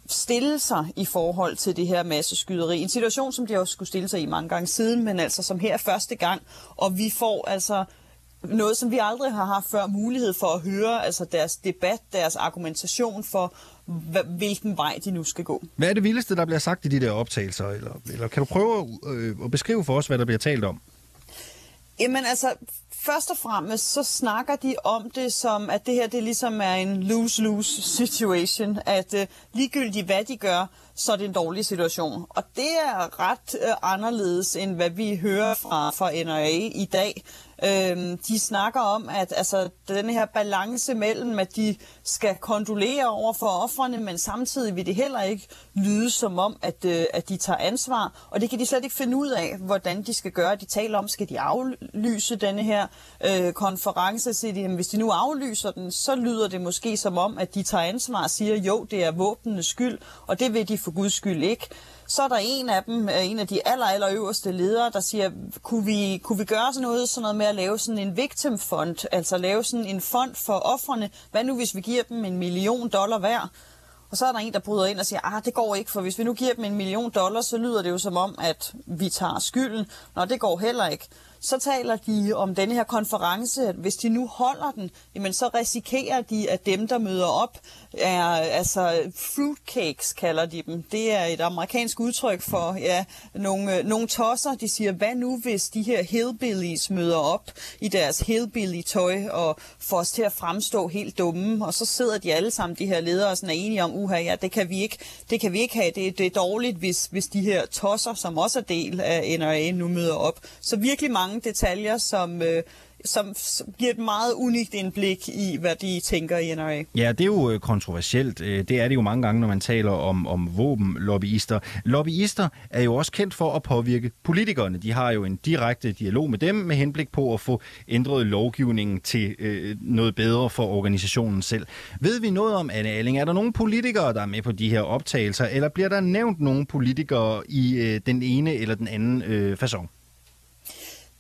stille sig i forhold til det her masseskyderi. En situation, som de også skulle stille sig i mange gange siden, men altså som her første gang. Og vi får altså noget, som vi aldrig har haft før mulighed for at høre, altså deres debat, deres argumentation for, hvilken vej de nu skal gå. Hvad er det vildeste, der bliver sagt i de der optagelser? Eller, eller kan du prøve øh, at beskrive for os, hvad der bliver talt om? Jamen altså, først og fremmest så snakker de om det som, at det her det ligesom er en lose-lose situation, at uh, ligegyldigt hvad de gør, så er det en dårlig situation. Og det er ret uh, anderledes, end hvad vi hører fra, fra NRA i dag. Øhm, de snakker om, at altså, den her balance mellem, at de skal kondolere over for offrene, men samtidig vil det heller ikke lyde som om, at, øh, at de tager ansvar. Og det kan de slet ikke finde ud af, hvordan de skal gøre. De taler om, skal de aflyse denne her øh, konference? Så de, hvis de nu aflyser den, så lyder det måske som om, at de tager ansvar og siger, jo, det er våbnenes skyld, og det vil de for guds skyld ikke. Så er der en af dem, øh, en af de aller, aller øverste ledere, der siger, kunne vi, kunne vi gøre sådan noget, sådan noget med at lave sådan en victim fund, altså lave sådan en fond for offrene. Hvad nu, hvis vi giver dem en million dollar hver? Og så er der en, der bryder ind og siger, ah, det går ikke, for hvis vi nu giver dem en million dollar, så lyder det jo som om, at vi tager skylden. Nå, det går heller ikke så taler de om denne her konference, at hvis de nu holder den, jamen så risikerer de, at dem, der møder op, er altså fruitcakes, kalder de dem. Det er et amerikansk udtryk for ja, nogle, øh, nogle tosser. De siger, hvad nu hvis de her hillbillies møder op i deres hillbilly-tøj og får os til at fremstå helt dumme, og så sidder de alle sammen, de her ledere, og sådan er enige om, uha, ja, det kan vi ikke, det kan vi ikke have. Det, det er dårligt, hvis, hvis de her tosser, som også er del af NRA, nu møder op. Så virkelig mange mange detaljer, som, øh, som, som giver et meget unikt indblik i, hvad de tænker i NRA. Ja, det er jo øh, kontroversielt. Øh, det er det jo mange gange, når man taler om, om våbenlobbyister. Lobbyister er jo også kendt for at påvirke politikerne. De har jo en direkte dialog med dem med henblik på at få ændret lovgivningen til øh, noget bedre for organisationen selv. Ved vi noget om, Anne Alling? Er der nogle politikere, der er med på de her optagelser, eller bliver der nævnt nogle politikere i øh, den ene eller den anden øh, façon?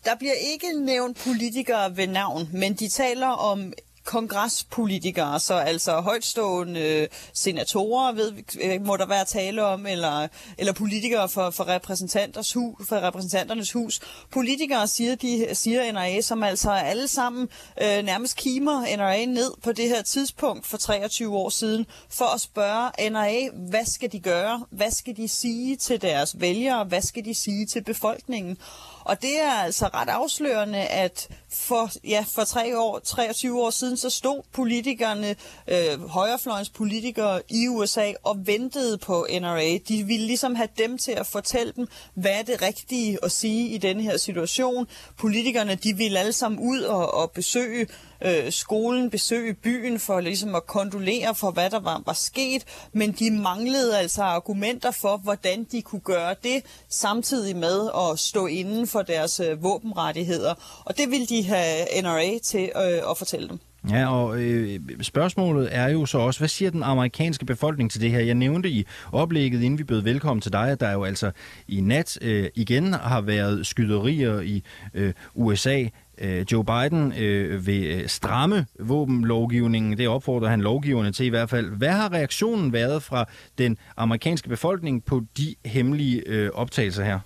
Der bliver ikke nævnt politikere ved navn, men de taler om kongrespolitikere, så altså højtstående senatorer, ved, øh, må der være tale om, eller, eller politikere for, for, repræsentanters hus, for repræsentanternes hus. Politikere, siger, de, siger NRA, som altså alle sammen øh, nærmest kimer NRA ned på det her tidspunkt for 23 år siden, for at spørge NRA, hvad skal de gøre? Hvad skal de sige til deres vælgere? Hvad skal de sige til befolkningen? Og det er altså ret afslørende, at for, ja, for tre år, 23 år siden, så stod politikerne, øh, højrefløjens politikere i USA og ventede på NRA. De ville ligesom have dem til at fortælle dem, hvad er det rigtige at sige i denne her situation. Politikerne, de ville alle sammen ud og, og besøge øh, skolen, besøge byen for ligesom at kondolere for, hvad der var, var sket, men de manglede altså argumenter for, hvordan de kunne gøre det, samtidig med at stå inden for deres øh, våbenrettigheder. Og det vil de have NRA til øh, at fortælle dem. Ja, og øh, spørgsmålet er jo så også, hvad siger den amerikanske befolkning til det her? Jeg nævnte i oplægget, inden vi bød velkommen til dig, at der jo altså i nat øh, igen har været skyderier i øh, USA. Øh, Joe Biden øh, vil øh, stramme våbenlovgivningen. Det opfordrer han lovgiverne til i hvert fald. Hvad har reaktionen været fra den amerikanske befolkning på de hemmelige øh, optagelser her?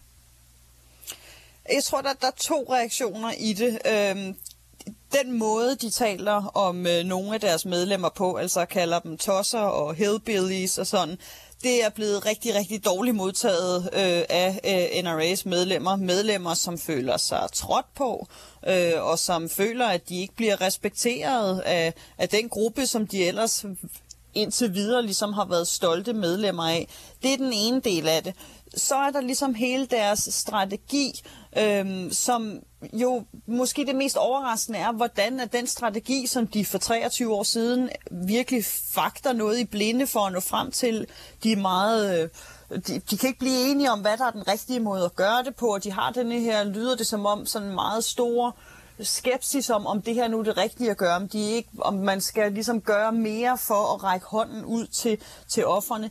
Jeg tror, der, der er to reaktioner i det. Øhm, den måde, de taler om øh, nogle af deres medlemmer på, altså kalder dem tosser og hillbillies og sådan, det er blevet rigtig, rigtig dårligt modtaget øh, af øh, NRA's medlemmer. Medlemmer, som føler sig trådt på, øh, og som føler, at de ikke bliver respekteret af, af den gruppe, som de ellers indtil videre ligesom har været stolte medlemmer af. Det er den ene del af det. Så er der ligesom hele deres strategi, øhm, som jo måske det mest overraskende er, hvordan er den strategi, som de for 23 år siden virkelig fakter noget i blinde for at nå frem til, de er meget... Øh, de, de kan ikke blive enige om, hvad der er den rigtige måde at gøre det på, og de har denne her, lyder det som om, sådan meget store skepsis om, om det her nu er det rigtige at gøre, om, de ikke, om man skal ligesom gøre mere for at række hånden ud til, til offerne.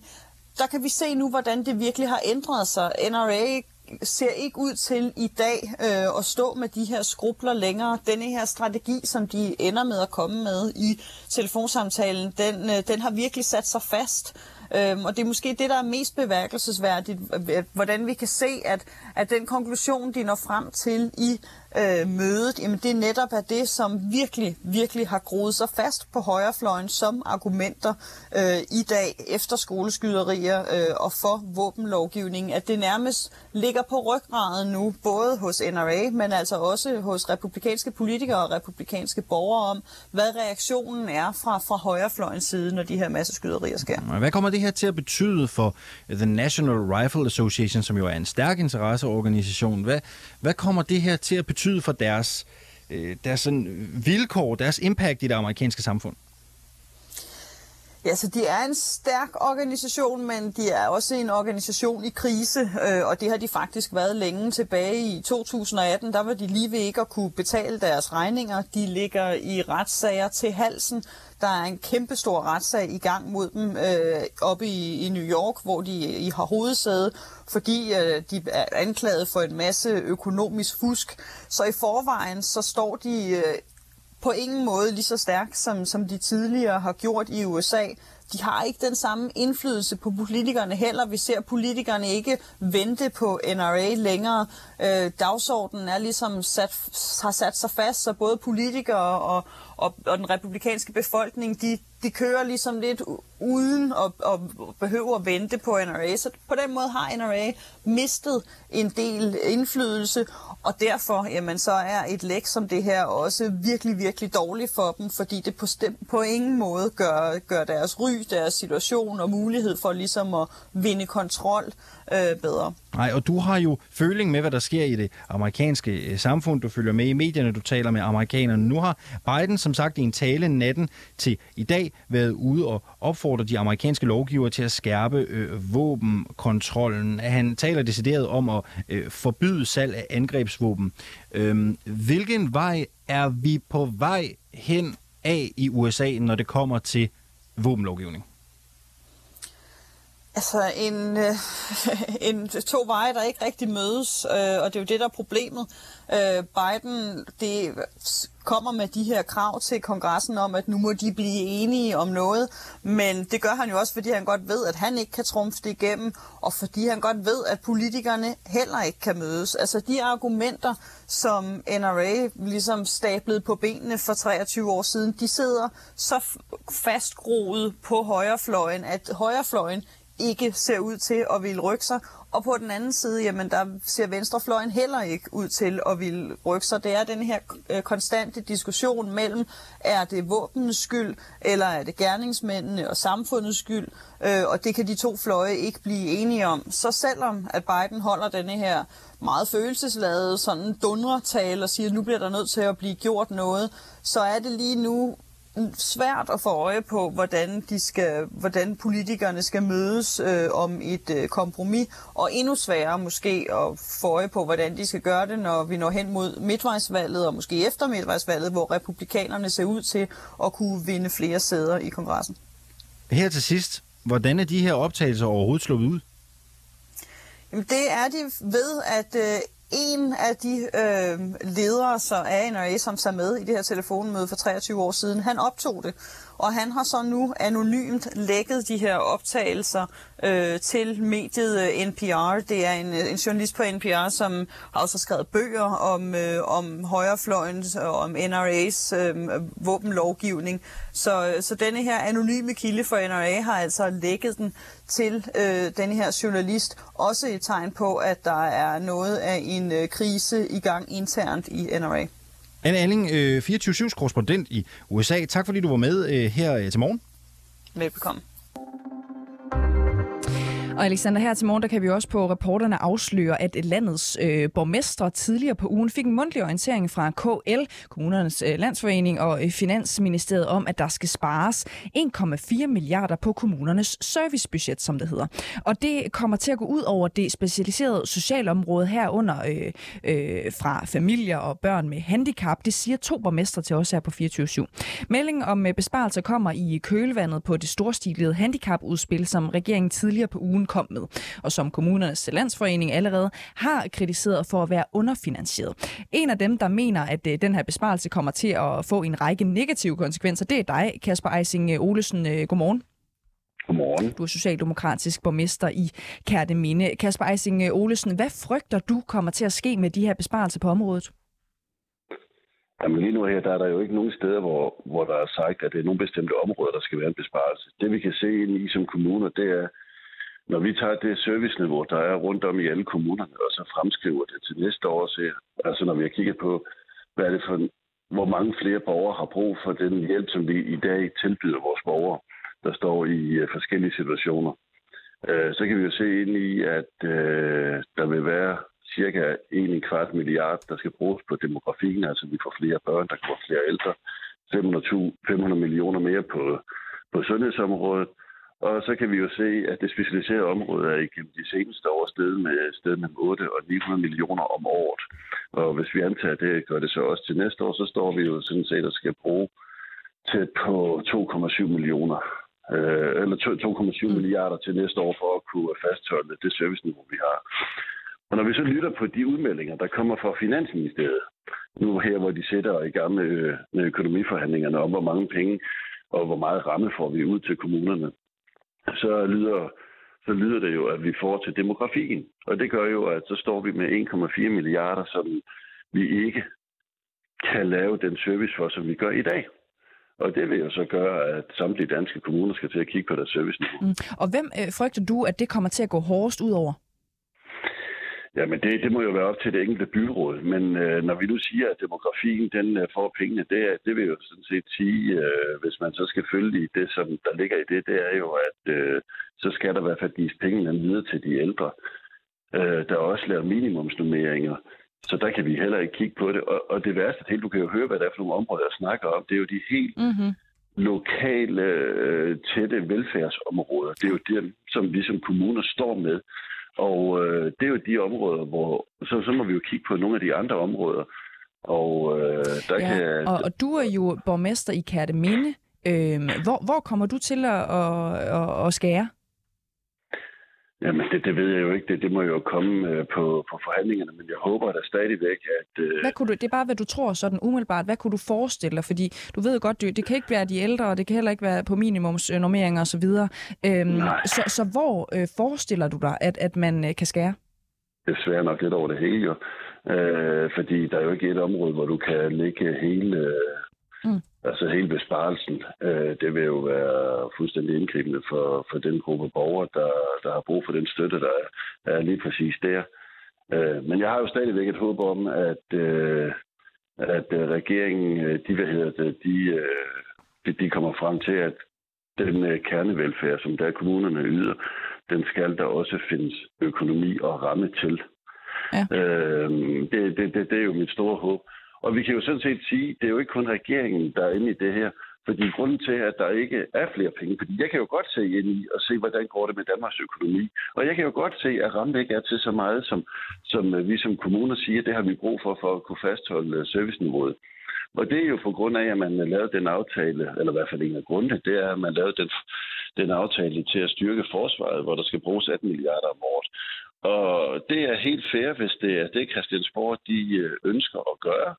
Der kan vi se nu, hvordan det virkelig har ændret sig. NRA ser ikke ud til i dag øh, at stå med de her skrubler længere. Denne her strategi, som de ender med at komme med i telefonsamtalen, den, øh, den har virkelig sat sig fast. Øhm, og det er måske det, der er mest beværkelsesværdigt, øh, hvordan vi kan se, at, at den konklusion, de når frem til i øh, mødet, jamen det netop er det, som virkelig, virkelig har groet sig fast på højrefløjen som argumenter øh, i dag efter skoleskyderier øh, og for våbenlovgivningen, at det nærmest ligger på ryggraden nu, både hos NRA, men altså også hos republikanske politikere og republikanske borgere om, hvad reaktionen er fra, fra højrefløjens side, når de her masse skyderier sker. Hvad kommer det her til at betyde for The National Rifle Association, som jo er en stærk interesseorganisation? Hvad, hvad kommer det her til at betyde betyde for deres, øh, deres sådan vilkår, deres impact i det amerikanske samfund? Ja, så de er en stærk organisation, men de er også en organisation i krise, øh, og det har de faktisk været længe tilbage i 2018. Der var de lige ved ikke at kunne betale deres regninger. De ligger i retssager til halsen. Der er en kæmpestor retssag i gang mod dem øh, oppe i, i New York, hvor de I har hovedsæde, fordi øh, de er anklaget for en masse økonomisk fusk. Så i forvejen så står de øh, på ingen måde lige så stærk, som, som de tidligere har gjort i USA. De har ikke den samme indflydelse på politikerne heller. Vi ser politikerne ikke vente på NRA længere. Øh, dagsordenen er ligesom sat, har sat sig fast, så både politikere og, og, og den republikanske befolkning, de, de kører ligesom lidt uden at, at behøve at vente på NRA. Så på den måde har NRA mistet en del indflydelse, og derfor jamen, så er et læk som det her også virkelig, virkelig dårligt for dem, fordi det på, på ingen måde gør, gør deres ry, deres situation og mulighed for ligesom at vinde kontrol øh, bedre. Nej, og du har jo føling med, hvad der sker i det amerikanske øh, samfund. Du følger med i medierne, du taler med amerikanerne. Nu har Biden, som sagt, i en tale natten til i dag været ude og opfordre de amerikanske lovgivere til at skærpe øh, våbenkontrollen. Han taler decideret om at øh, forbyde salg af angrebsvåben. Øh, hvilken vej er vi på vej hen af i USA, når det kommer til våbenlovgivning? Altså en, øh, (laughs) en to veje, der ikke rigtig mødes, øh, og det er jo det, der er problemet. Øh, Biden det kommer med de her krav til kongressen om, at nu må de blive enige om noget, men det gør han jo også, fordi han godt ved, at han ikke kan trumfe det igennem, og fordi han godt ved, at politikerne heller ikke kan mødes. Altså de argumenter, som NRA ligesom stablede på benene for 23 år siden, de sidder så fastgroet på højrefløjen, at højrefløjen ikke ser ud til at ville rykke sig. Og på den anden side, jamen, der ser venstrefløjen heller ikke ud til at ville rykke sig. Det er den her øh, konstante diskussion mellem, er det våbens skyld, eller er det gerningsmændene og samfundets skyld? Øh, og det kan de to fløje ikke blive enige om. Så selvom at Biden holder denne her meget følelsesladede sådan dundretale og siger, at nu bliver der nødt til at blive gjort noget, så er det lige nu svært at få øje på, hvordan, de skal, hvordan politikerne skal mødes øh, om et øh, kompromis, og endnu sværere måske at få øje på, hvordan de skal gøre det, når vi når hen mod midtvejsvalget, og måske efter midtvejsvalget, hvor republikanerne ser ud til at kunne vinde flere sæder i kongressen. Her til sidst, hvordan er de her optagelser overhovedet slået ud? Jamen, det er de ved, at øh, en af de øh, ledere så af NRA, som sad med i det her telefonmøde for 23 år siden, han optog det. Og han har så nu anonymt lækket de her optagelser øh, til mediet øh, NPR. Det er en, øh, en journalist på NPR, som har også skrevet bøger om, øh, om højrefløjen og om NRA's øh, våbenlovgivning. Så, øh, så denne her anonyme kilde for NRA har altså lækket den til øh, denne her journalist. Også et tegn på, at der er noget af en øh, krise i gang internt i NRA. Anne Alling, 24-7's øh, korrespondent i USA. Tak fordi du var med øh, her øh, til morgen. velbekomme. Og Alexander, her til morgen, der kan vi også på reporterne afsløre, at landets øh, borgmestre tidligere på ugen fik en mundtlig orientering fra KL, Kommunernes øh, Landsforening og øh, Finansministeriet om, at der skal spares 1,4 milliarder på kommunernes servicebudget, som det hedder. Og det kommer til at gå ud over det specialiserede socialområde herunder øh, øh, fra familier og børn med handicap. Det siger to borgmestre til os her på 24-7. Meldingen om øh, besparelser kommer i kølvandet på det storstilede handicapudspil, som regeringen tidligere på ugen kom med, og som kommunernes landsforening allerede har kritiseret for at være underfinansieret. En af dem, der mener, at øh, den her besparelse kommer til at få en række negative konsekvenser, det er dig, Kasper Eising Olesen. Øh, godmorgen. Godmorgen. Du er socialdemokratisk borgmester i Kærteminde. Kasper Eising Olesen, hvad frygter du kommer til at ske med de her besparelser på området? Jamen lige nu her, der er der jo ikke nogen steder, hvor, hvor der er sagt, at det er nogle bestemte områder, der skal være en besparelse. Det vi kan se ind i som kommuner, det er, når vi tager det serviceniveau, der er rundt om i alle kommunerne, og så fremskriver det til næste år, så, altså når vi har kigget på, hvad er det for, hvor mange flere borgere har brug for den hjælp, som vi i dag tilbyder vores borgere, der står i øh, forskellige situationer. Uh, så kan vi jo se ind i, at uh, der vil være cirka 1 kvart milliard, der skal bruges på demografien, altså vi får flere børn, der kommer flere ældre, 500, 500 millioner mere på, på sundhedsområdet, og så kan vi jo se, at det specialiserede område er igennem de seneste år stedet med, sted med 8 og 900 millioner om året. Og hvis vi antager det, gør det så også til næste år, så står vi jo sådan set, at skal bruge tæt på 2,7 millioner øh, eller 2,7 milliarder til næste år for at kunne fastholde det serviceniveau, vi har. Og når vi så lytter på de udmeldinger, der kommer fra Finansministeriet, nu her, hvor de sætter i gang med, med økonomiforhandlingerne om, hvor mange penge og hvor meget ramme får vi ud til kommunerne, så lyder, så lyder det jo, at vi får til demografien. Og det gør jo, at så står vi med 1,4 milliarder, som vi ikke kan lave den service for, som vi gør i dag. Og det vil jo så gøre, at samtlige danske kommuner skal til at kigge på deres serviceniveau. Mm. Og hvem øh, frygter du, at det kommer til at gå hårdest ud over? Jamen, det, det må jo være op til det enkelte byråd. Men øh, når vi nu siger, at demografien den øh, får pengene, det, det vil jo sådan set sige, øh, hvis man så skal følge i det, som der ligger i det, det er jo, at øh, så skal der i hvert fald gives pengene videre til de ældre. Øh, der er også lavet minimumsnummeringer, så der kan vi heller ikke kigge på det. Og, og det værste til, du kan jo høre, hvad det er for nogle områder, jeg snakker om, det er jo de helt mm-hmm. lokale, øh, tætte velfærdsområder. Det er jo det, som vi som kommuner står med. Og øh, det er jo de områder, hvor... Så, så må vi jo kigge på nogle af de andre områder. Og øh, der ja, kan... Og, og du er jo borgmester i Kærteminde. Øh, hvor, hvor kommer du til at, at, at, at skære? Jamen, det, det ved jeg jo ikke. Det, det må jo komme øh, på, på forhandlingerne, men jeg håber da stadigvæk, at... Øh... Hvad kunne du, det er bare, hvad du tror sådan umiddelbart. Hvad kunne du forestille dig? Fordi du ved godt, det, det kan ikke være de ældre, og det kan heller ikke være på minimumsnormeringer osv. Øhm, så, så hvor øh, forestiller du dig, at, at man øh, kan skære? Det er svært nok lidt over det hele, jo. Øh, fordi der er jo ikke et område, hvor du kan lægge hele... Øh Mm. Altså hele besparelsen, øh, det vil jo være fuldstændig indgribende for, for den gruppe borgere, der, der har brug for den støtte, der er, lige præcis der. Øh, men jeg har jo stadigvæk et håb om, at, øh, at øh, regeringen, øh, de, hvad hedder det, de, øh, de, de kommer frem til, at den kernevelfærd, som der kommunerne yder, den skal der også findes økonomi og ramme til. Ja. Øh, det, det, det, det er jo mit store håb. Og vi kan jo sådan set sige, det er jo ikke kun regeringen, der er inde i det her. Fordi grunden til, at der ikke er flere penge, fordi jeg kan jo godt se ind i og se, hvordan går det med Danmarks økonomi. Og jeg kan jo godt se, at rammen ikke er til så meget, som, som øh, vi som kommuner siger, det har vi brug for, for at kunne fastholde øh, serviceniveauet. Og det er jo på grund af, at man øh, lavede den aftale, eller i hvert fald en af grundene, det er, at man lavede den, den aftale til at styrke forsvaret, hvor der skal bruges 18 milliarder om året. Og det er helt fair, hvis det er det, Christiansborg de ønsker at gøre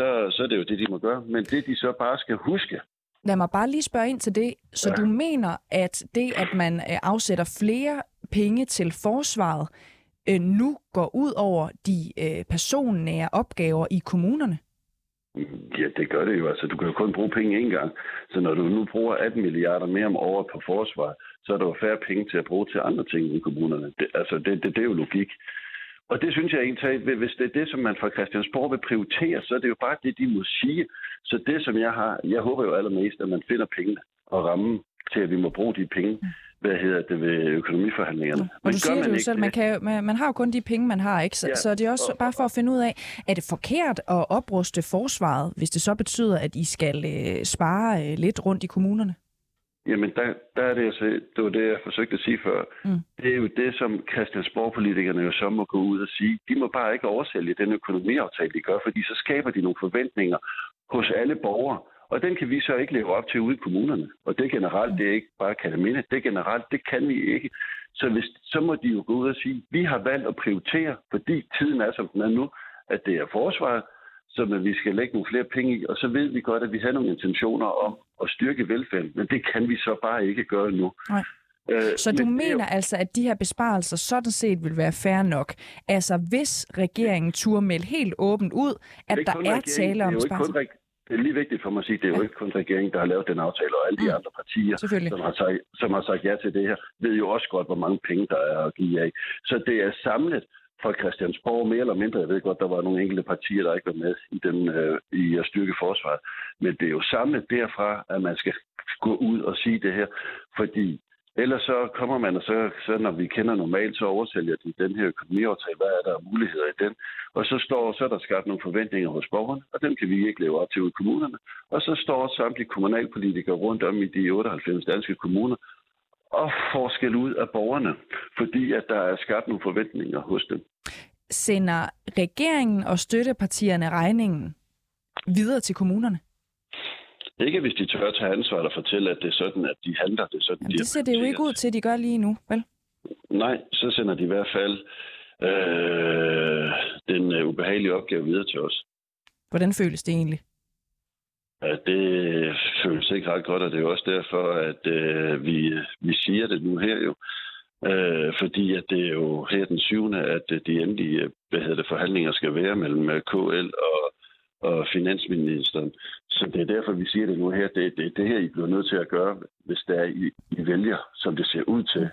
så, så er det jo det, de må gøre. Men det, de så bare skal huske... Lad mig bare lige spørge ind til det. Så ja. du mener, at det, at man øh, afsætter flere penge til forsvaret, øh, nu går ud over de øh, personnære opgaver i kommunerne? Ja, det gør det jo. Altså, du kan jo kun bruge penge én gang. Så når du nu bruger 18 milliarder mere om året på forsvar, så er der jo færre penge til at bruge til andre ting i kommunerne. Det, altså, det, det, det er jo logik. Og det synes jeg egentlig, hvis det er det, som man fra Christiansborg vil prioritere, så er det jo bare det, de må sige. Så det, som jeg har, jeg håber jo allermest, at man finder pengene og rammen til, at vi må bruge de penge, hvad hedder det, ved økonomiforhandlingerne. Og Men du siger det jo selv, man, kan, man, man har jo kun de penge, man har, ikke? Så, ja. så det er også bare for at finde ud af, er det forkert at opruste forsvaret, hvis det så betyder, at I skal øh, spare øh, lidt rundt i kommunerne? Jamen, der, der er det altså, det var det, jeg forsøgte at sige før. Mm. Det er jo det, som Christiansborg-politikerne jo så må gå ud og sige. De må bare ikke oversælge den økonomiaftale, de gør, fordi så skaber de nogle forventninger hos alle borgere. Og den kan vi så ikke leve op til ude i kommunerne. Og det er generelt, det er ikke bare kalamine, det er generelt, det kan vi ikke. Så, hvis, så må de jo gå ud og sige, vi har valgt at prioritere, fordi tiden er, som den er nu, at det er forsvaret, som vi skal lægge nogle flere penge i, og så ved vi godt, at vi har nogle intentioner om at styrke velfærden, men det kan vi så bare ikke gøre nu. Nej. Øh, så du mener jo... altså, at de her besparelser sådan set vil være fair nok? Altså hvis regeringen turde melde helt åbent ud, at der er tale om besparelser? det er lige vigtigt for mig at sige, at det er jo ikke kun regeringen, der har lavet den aftale, og alle de mm. andre partier, som har, sagt, som har sagt ja til det her, ved jo også godt, hvor mange penge der er at give af. Så det er samlet fra Christiansborg, mere eller mindre. Jeg ved godt, der var nogle enkelte partier, der ikke var med i, den, øh, i at styrke forsvaret. Men det er jo samlet derfra, at man skal gå ud og sige det her. Fordi ellers så kommer man, og så, så når vi kender normalt, så oversælger de den her økonomiaftale. Hvad er der af muligheder i den? Og så, står, så er der skabt nogle forventninger hos borgerne, og dem kan vi ikke leve op til ude i kommunerne. Og så står samtlige kommunalpolitikere rundt om i de 98 danske kommuner og forskel ud af borgerne, fordi at der er skabt nogle forventninger hos dem. Sender regeringen og støttepartierne regningen videre til kommunerne? Ikke hvis de tør tage ansvar og fortælle, at det er sådan, at de handler. Det, er sådan, Jamen, de det ser det jo ikke ud til, at de gør lige nu, vel? Nej, så sender de i hvert fald øh, den uh, ubehagelige opgave videre til os. Hvordan føles det egentlig? Ja, det føles ikke ret godt, og det er jo også derfor, at øh, vi, vi siger det nu her jo. Øh, fordi at det er jo her den syvende, at de endelige hvad hedder det, forhandlinger skal være mellem øh, KL og, og finansministeren. Så det er derfor, vi siger det nu her. Det er det, det her, I bliver nødt til at gøre, hvis det er, I, I vælger, som det ser ud til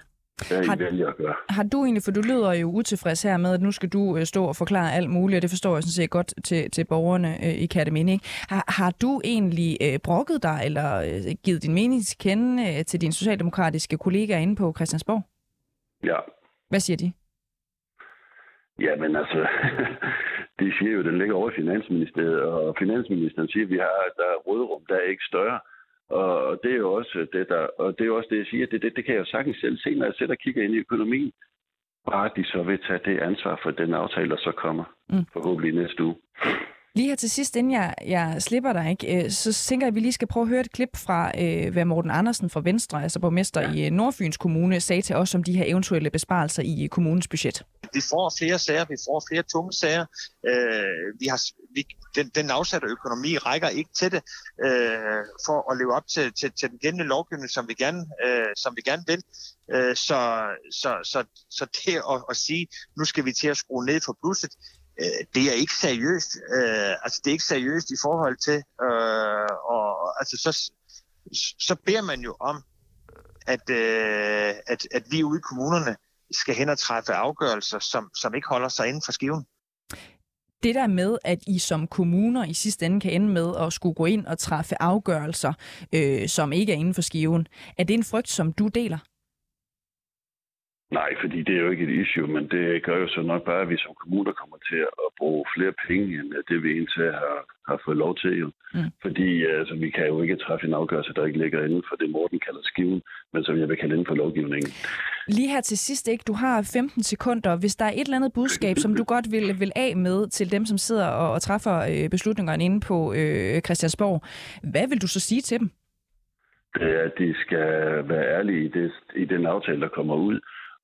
har, I vælger at gøre. Har du egentlig, for du lyder jo utilfreds her med, at nu skal du øh, stå og forklare alt muligt, og det forstår jeg sådan set godt til, til borgerne øh, i. Ikke? Har, har du egentlig øh, brokket dig, eller øh, givet din mening til kende øh, til dine socialdemokratiske kollegaer inde på Christiansborg? Ja. Hvad siger de? Jamen altså, (laughs) de siger jo, at den ligger over i Finansministeriet, og Finansministeren siger, at vi har, der er rådrum, der er ikke større. Og det er jo også det, der, og det er også det, jeg siger, det, det, det kan jeg jo sagtens selv se, når jeg sætter og kigger ind i økonomien. Bare de så vil tage det ansvar for den aftale, der så kommer. Mm. Forhåbentlig næste uge. Lige her til sidst, inden jeg, jeg slipper dig, ikke, øh, så tænker jeg, at vi lige skal prøve at høre et klip fra, øh, hvad Morten Andersen fra Venstre, altså borgmester i øh, Nordfyns Kommune, sagde til os om de her eventuelle besparelser i kommunens budget. Vi får flere sager, vi får flere tunge sager. Øh, vi har, vi, den, den afsatte økonomi rækker ikke til det øh, for at leve op til, til, til den gældende lovgivning, som vi gerne, øh, som vi gerne vil. Øh, så, så, så, så det at, at sige, nu skal vi til at skrue ned for plusset, øh, det er ikke seriøst. Øh, altså, det er ikke seriøst i forhold til, øh, og altså, så, så beder man jo om, at, øh, at, at vi ude i kommunerne skal hen og træffe afgørelser, som, som ikke holder sig inden for skiven. Det der med, at I som kommuner i sidste ende kan ende med at skulle gå ind og træffe afgørelser, øh, som ikke er inden for skiven, er det en frygt, som du deler? Nej, fordi det er jo ikke et issue, men det gør jo så nok bare, at vi som kommuner kommer til at bruge flere penge, end det vi egentlig har, har fået lov til. Jo. Mm. Fordi altså, vi kan jo ikke træffe en afgørelse, der ikke ligger inden for det, Morten kalder skiven, men som jeg vil kalde inden for lovgivningen. Lige her til sidst, ikke? du har 15 sekunder. Hvis der er et eller andet budskab, som du godt vil, vil af med til dem, som sidder og, og træffer øh, beslutningerne inde på øh, Christiansborg, hvad vil du så sige til dem? Det er, at de skal være ærlige i, det, i den aftale, der kommer ud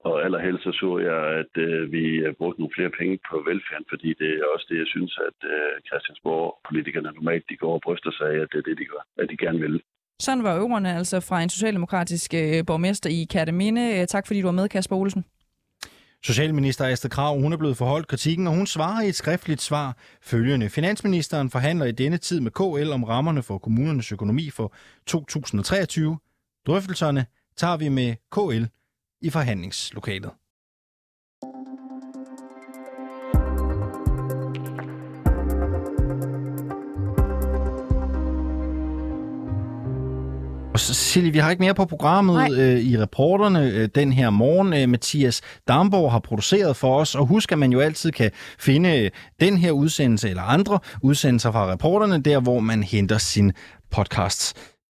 og allerhelst så så jeg, at øh, vi brugte nogle flere penge på velfærden, fordi det er også det, jeg synes, at øh, Christiansborg-politikerne normalt de går og bryster sig af, at det er det, de gør, at de gerne vil. Sådan var øvrene altså fra en socialdemokratisk øh, borgmester i Kærteminde. Øh, tak fordi du var med, Kasper Olsen. Socialminister Astrid Krav, hun er blevet forholdt kritikken, og hun svarer i et skriftligt svar følgende. Finansministeren forhandler i denne tid med KL om rammerne for kommunernes økonomi for 2023. Drøftelserne tager vi med KL i forhandlingslokalet. Og Silje, vi har ikke mere på programmet øh, i reporterne øh, den her morgen. Øh, Mathias Damborg har produceret for os, og husk, at man jo altid kan finde øh, den her udsendelse eller andre udsendelser fra reporterne, der hvor man henter sin podcasts.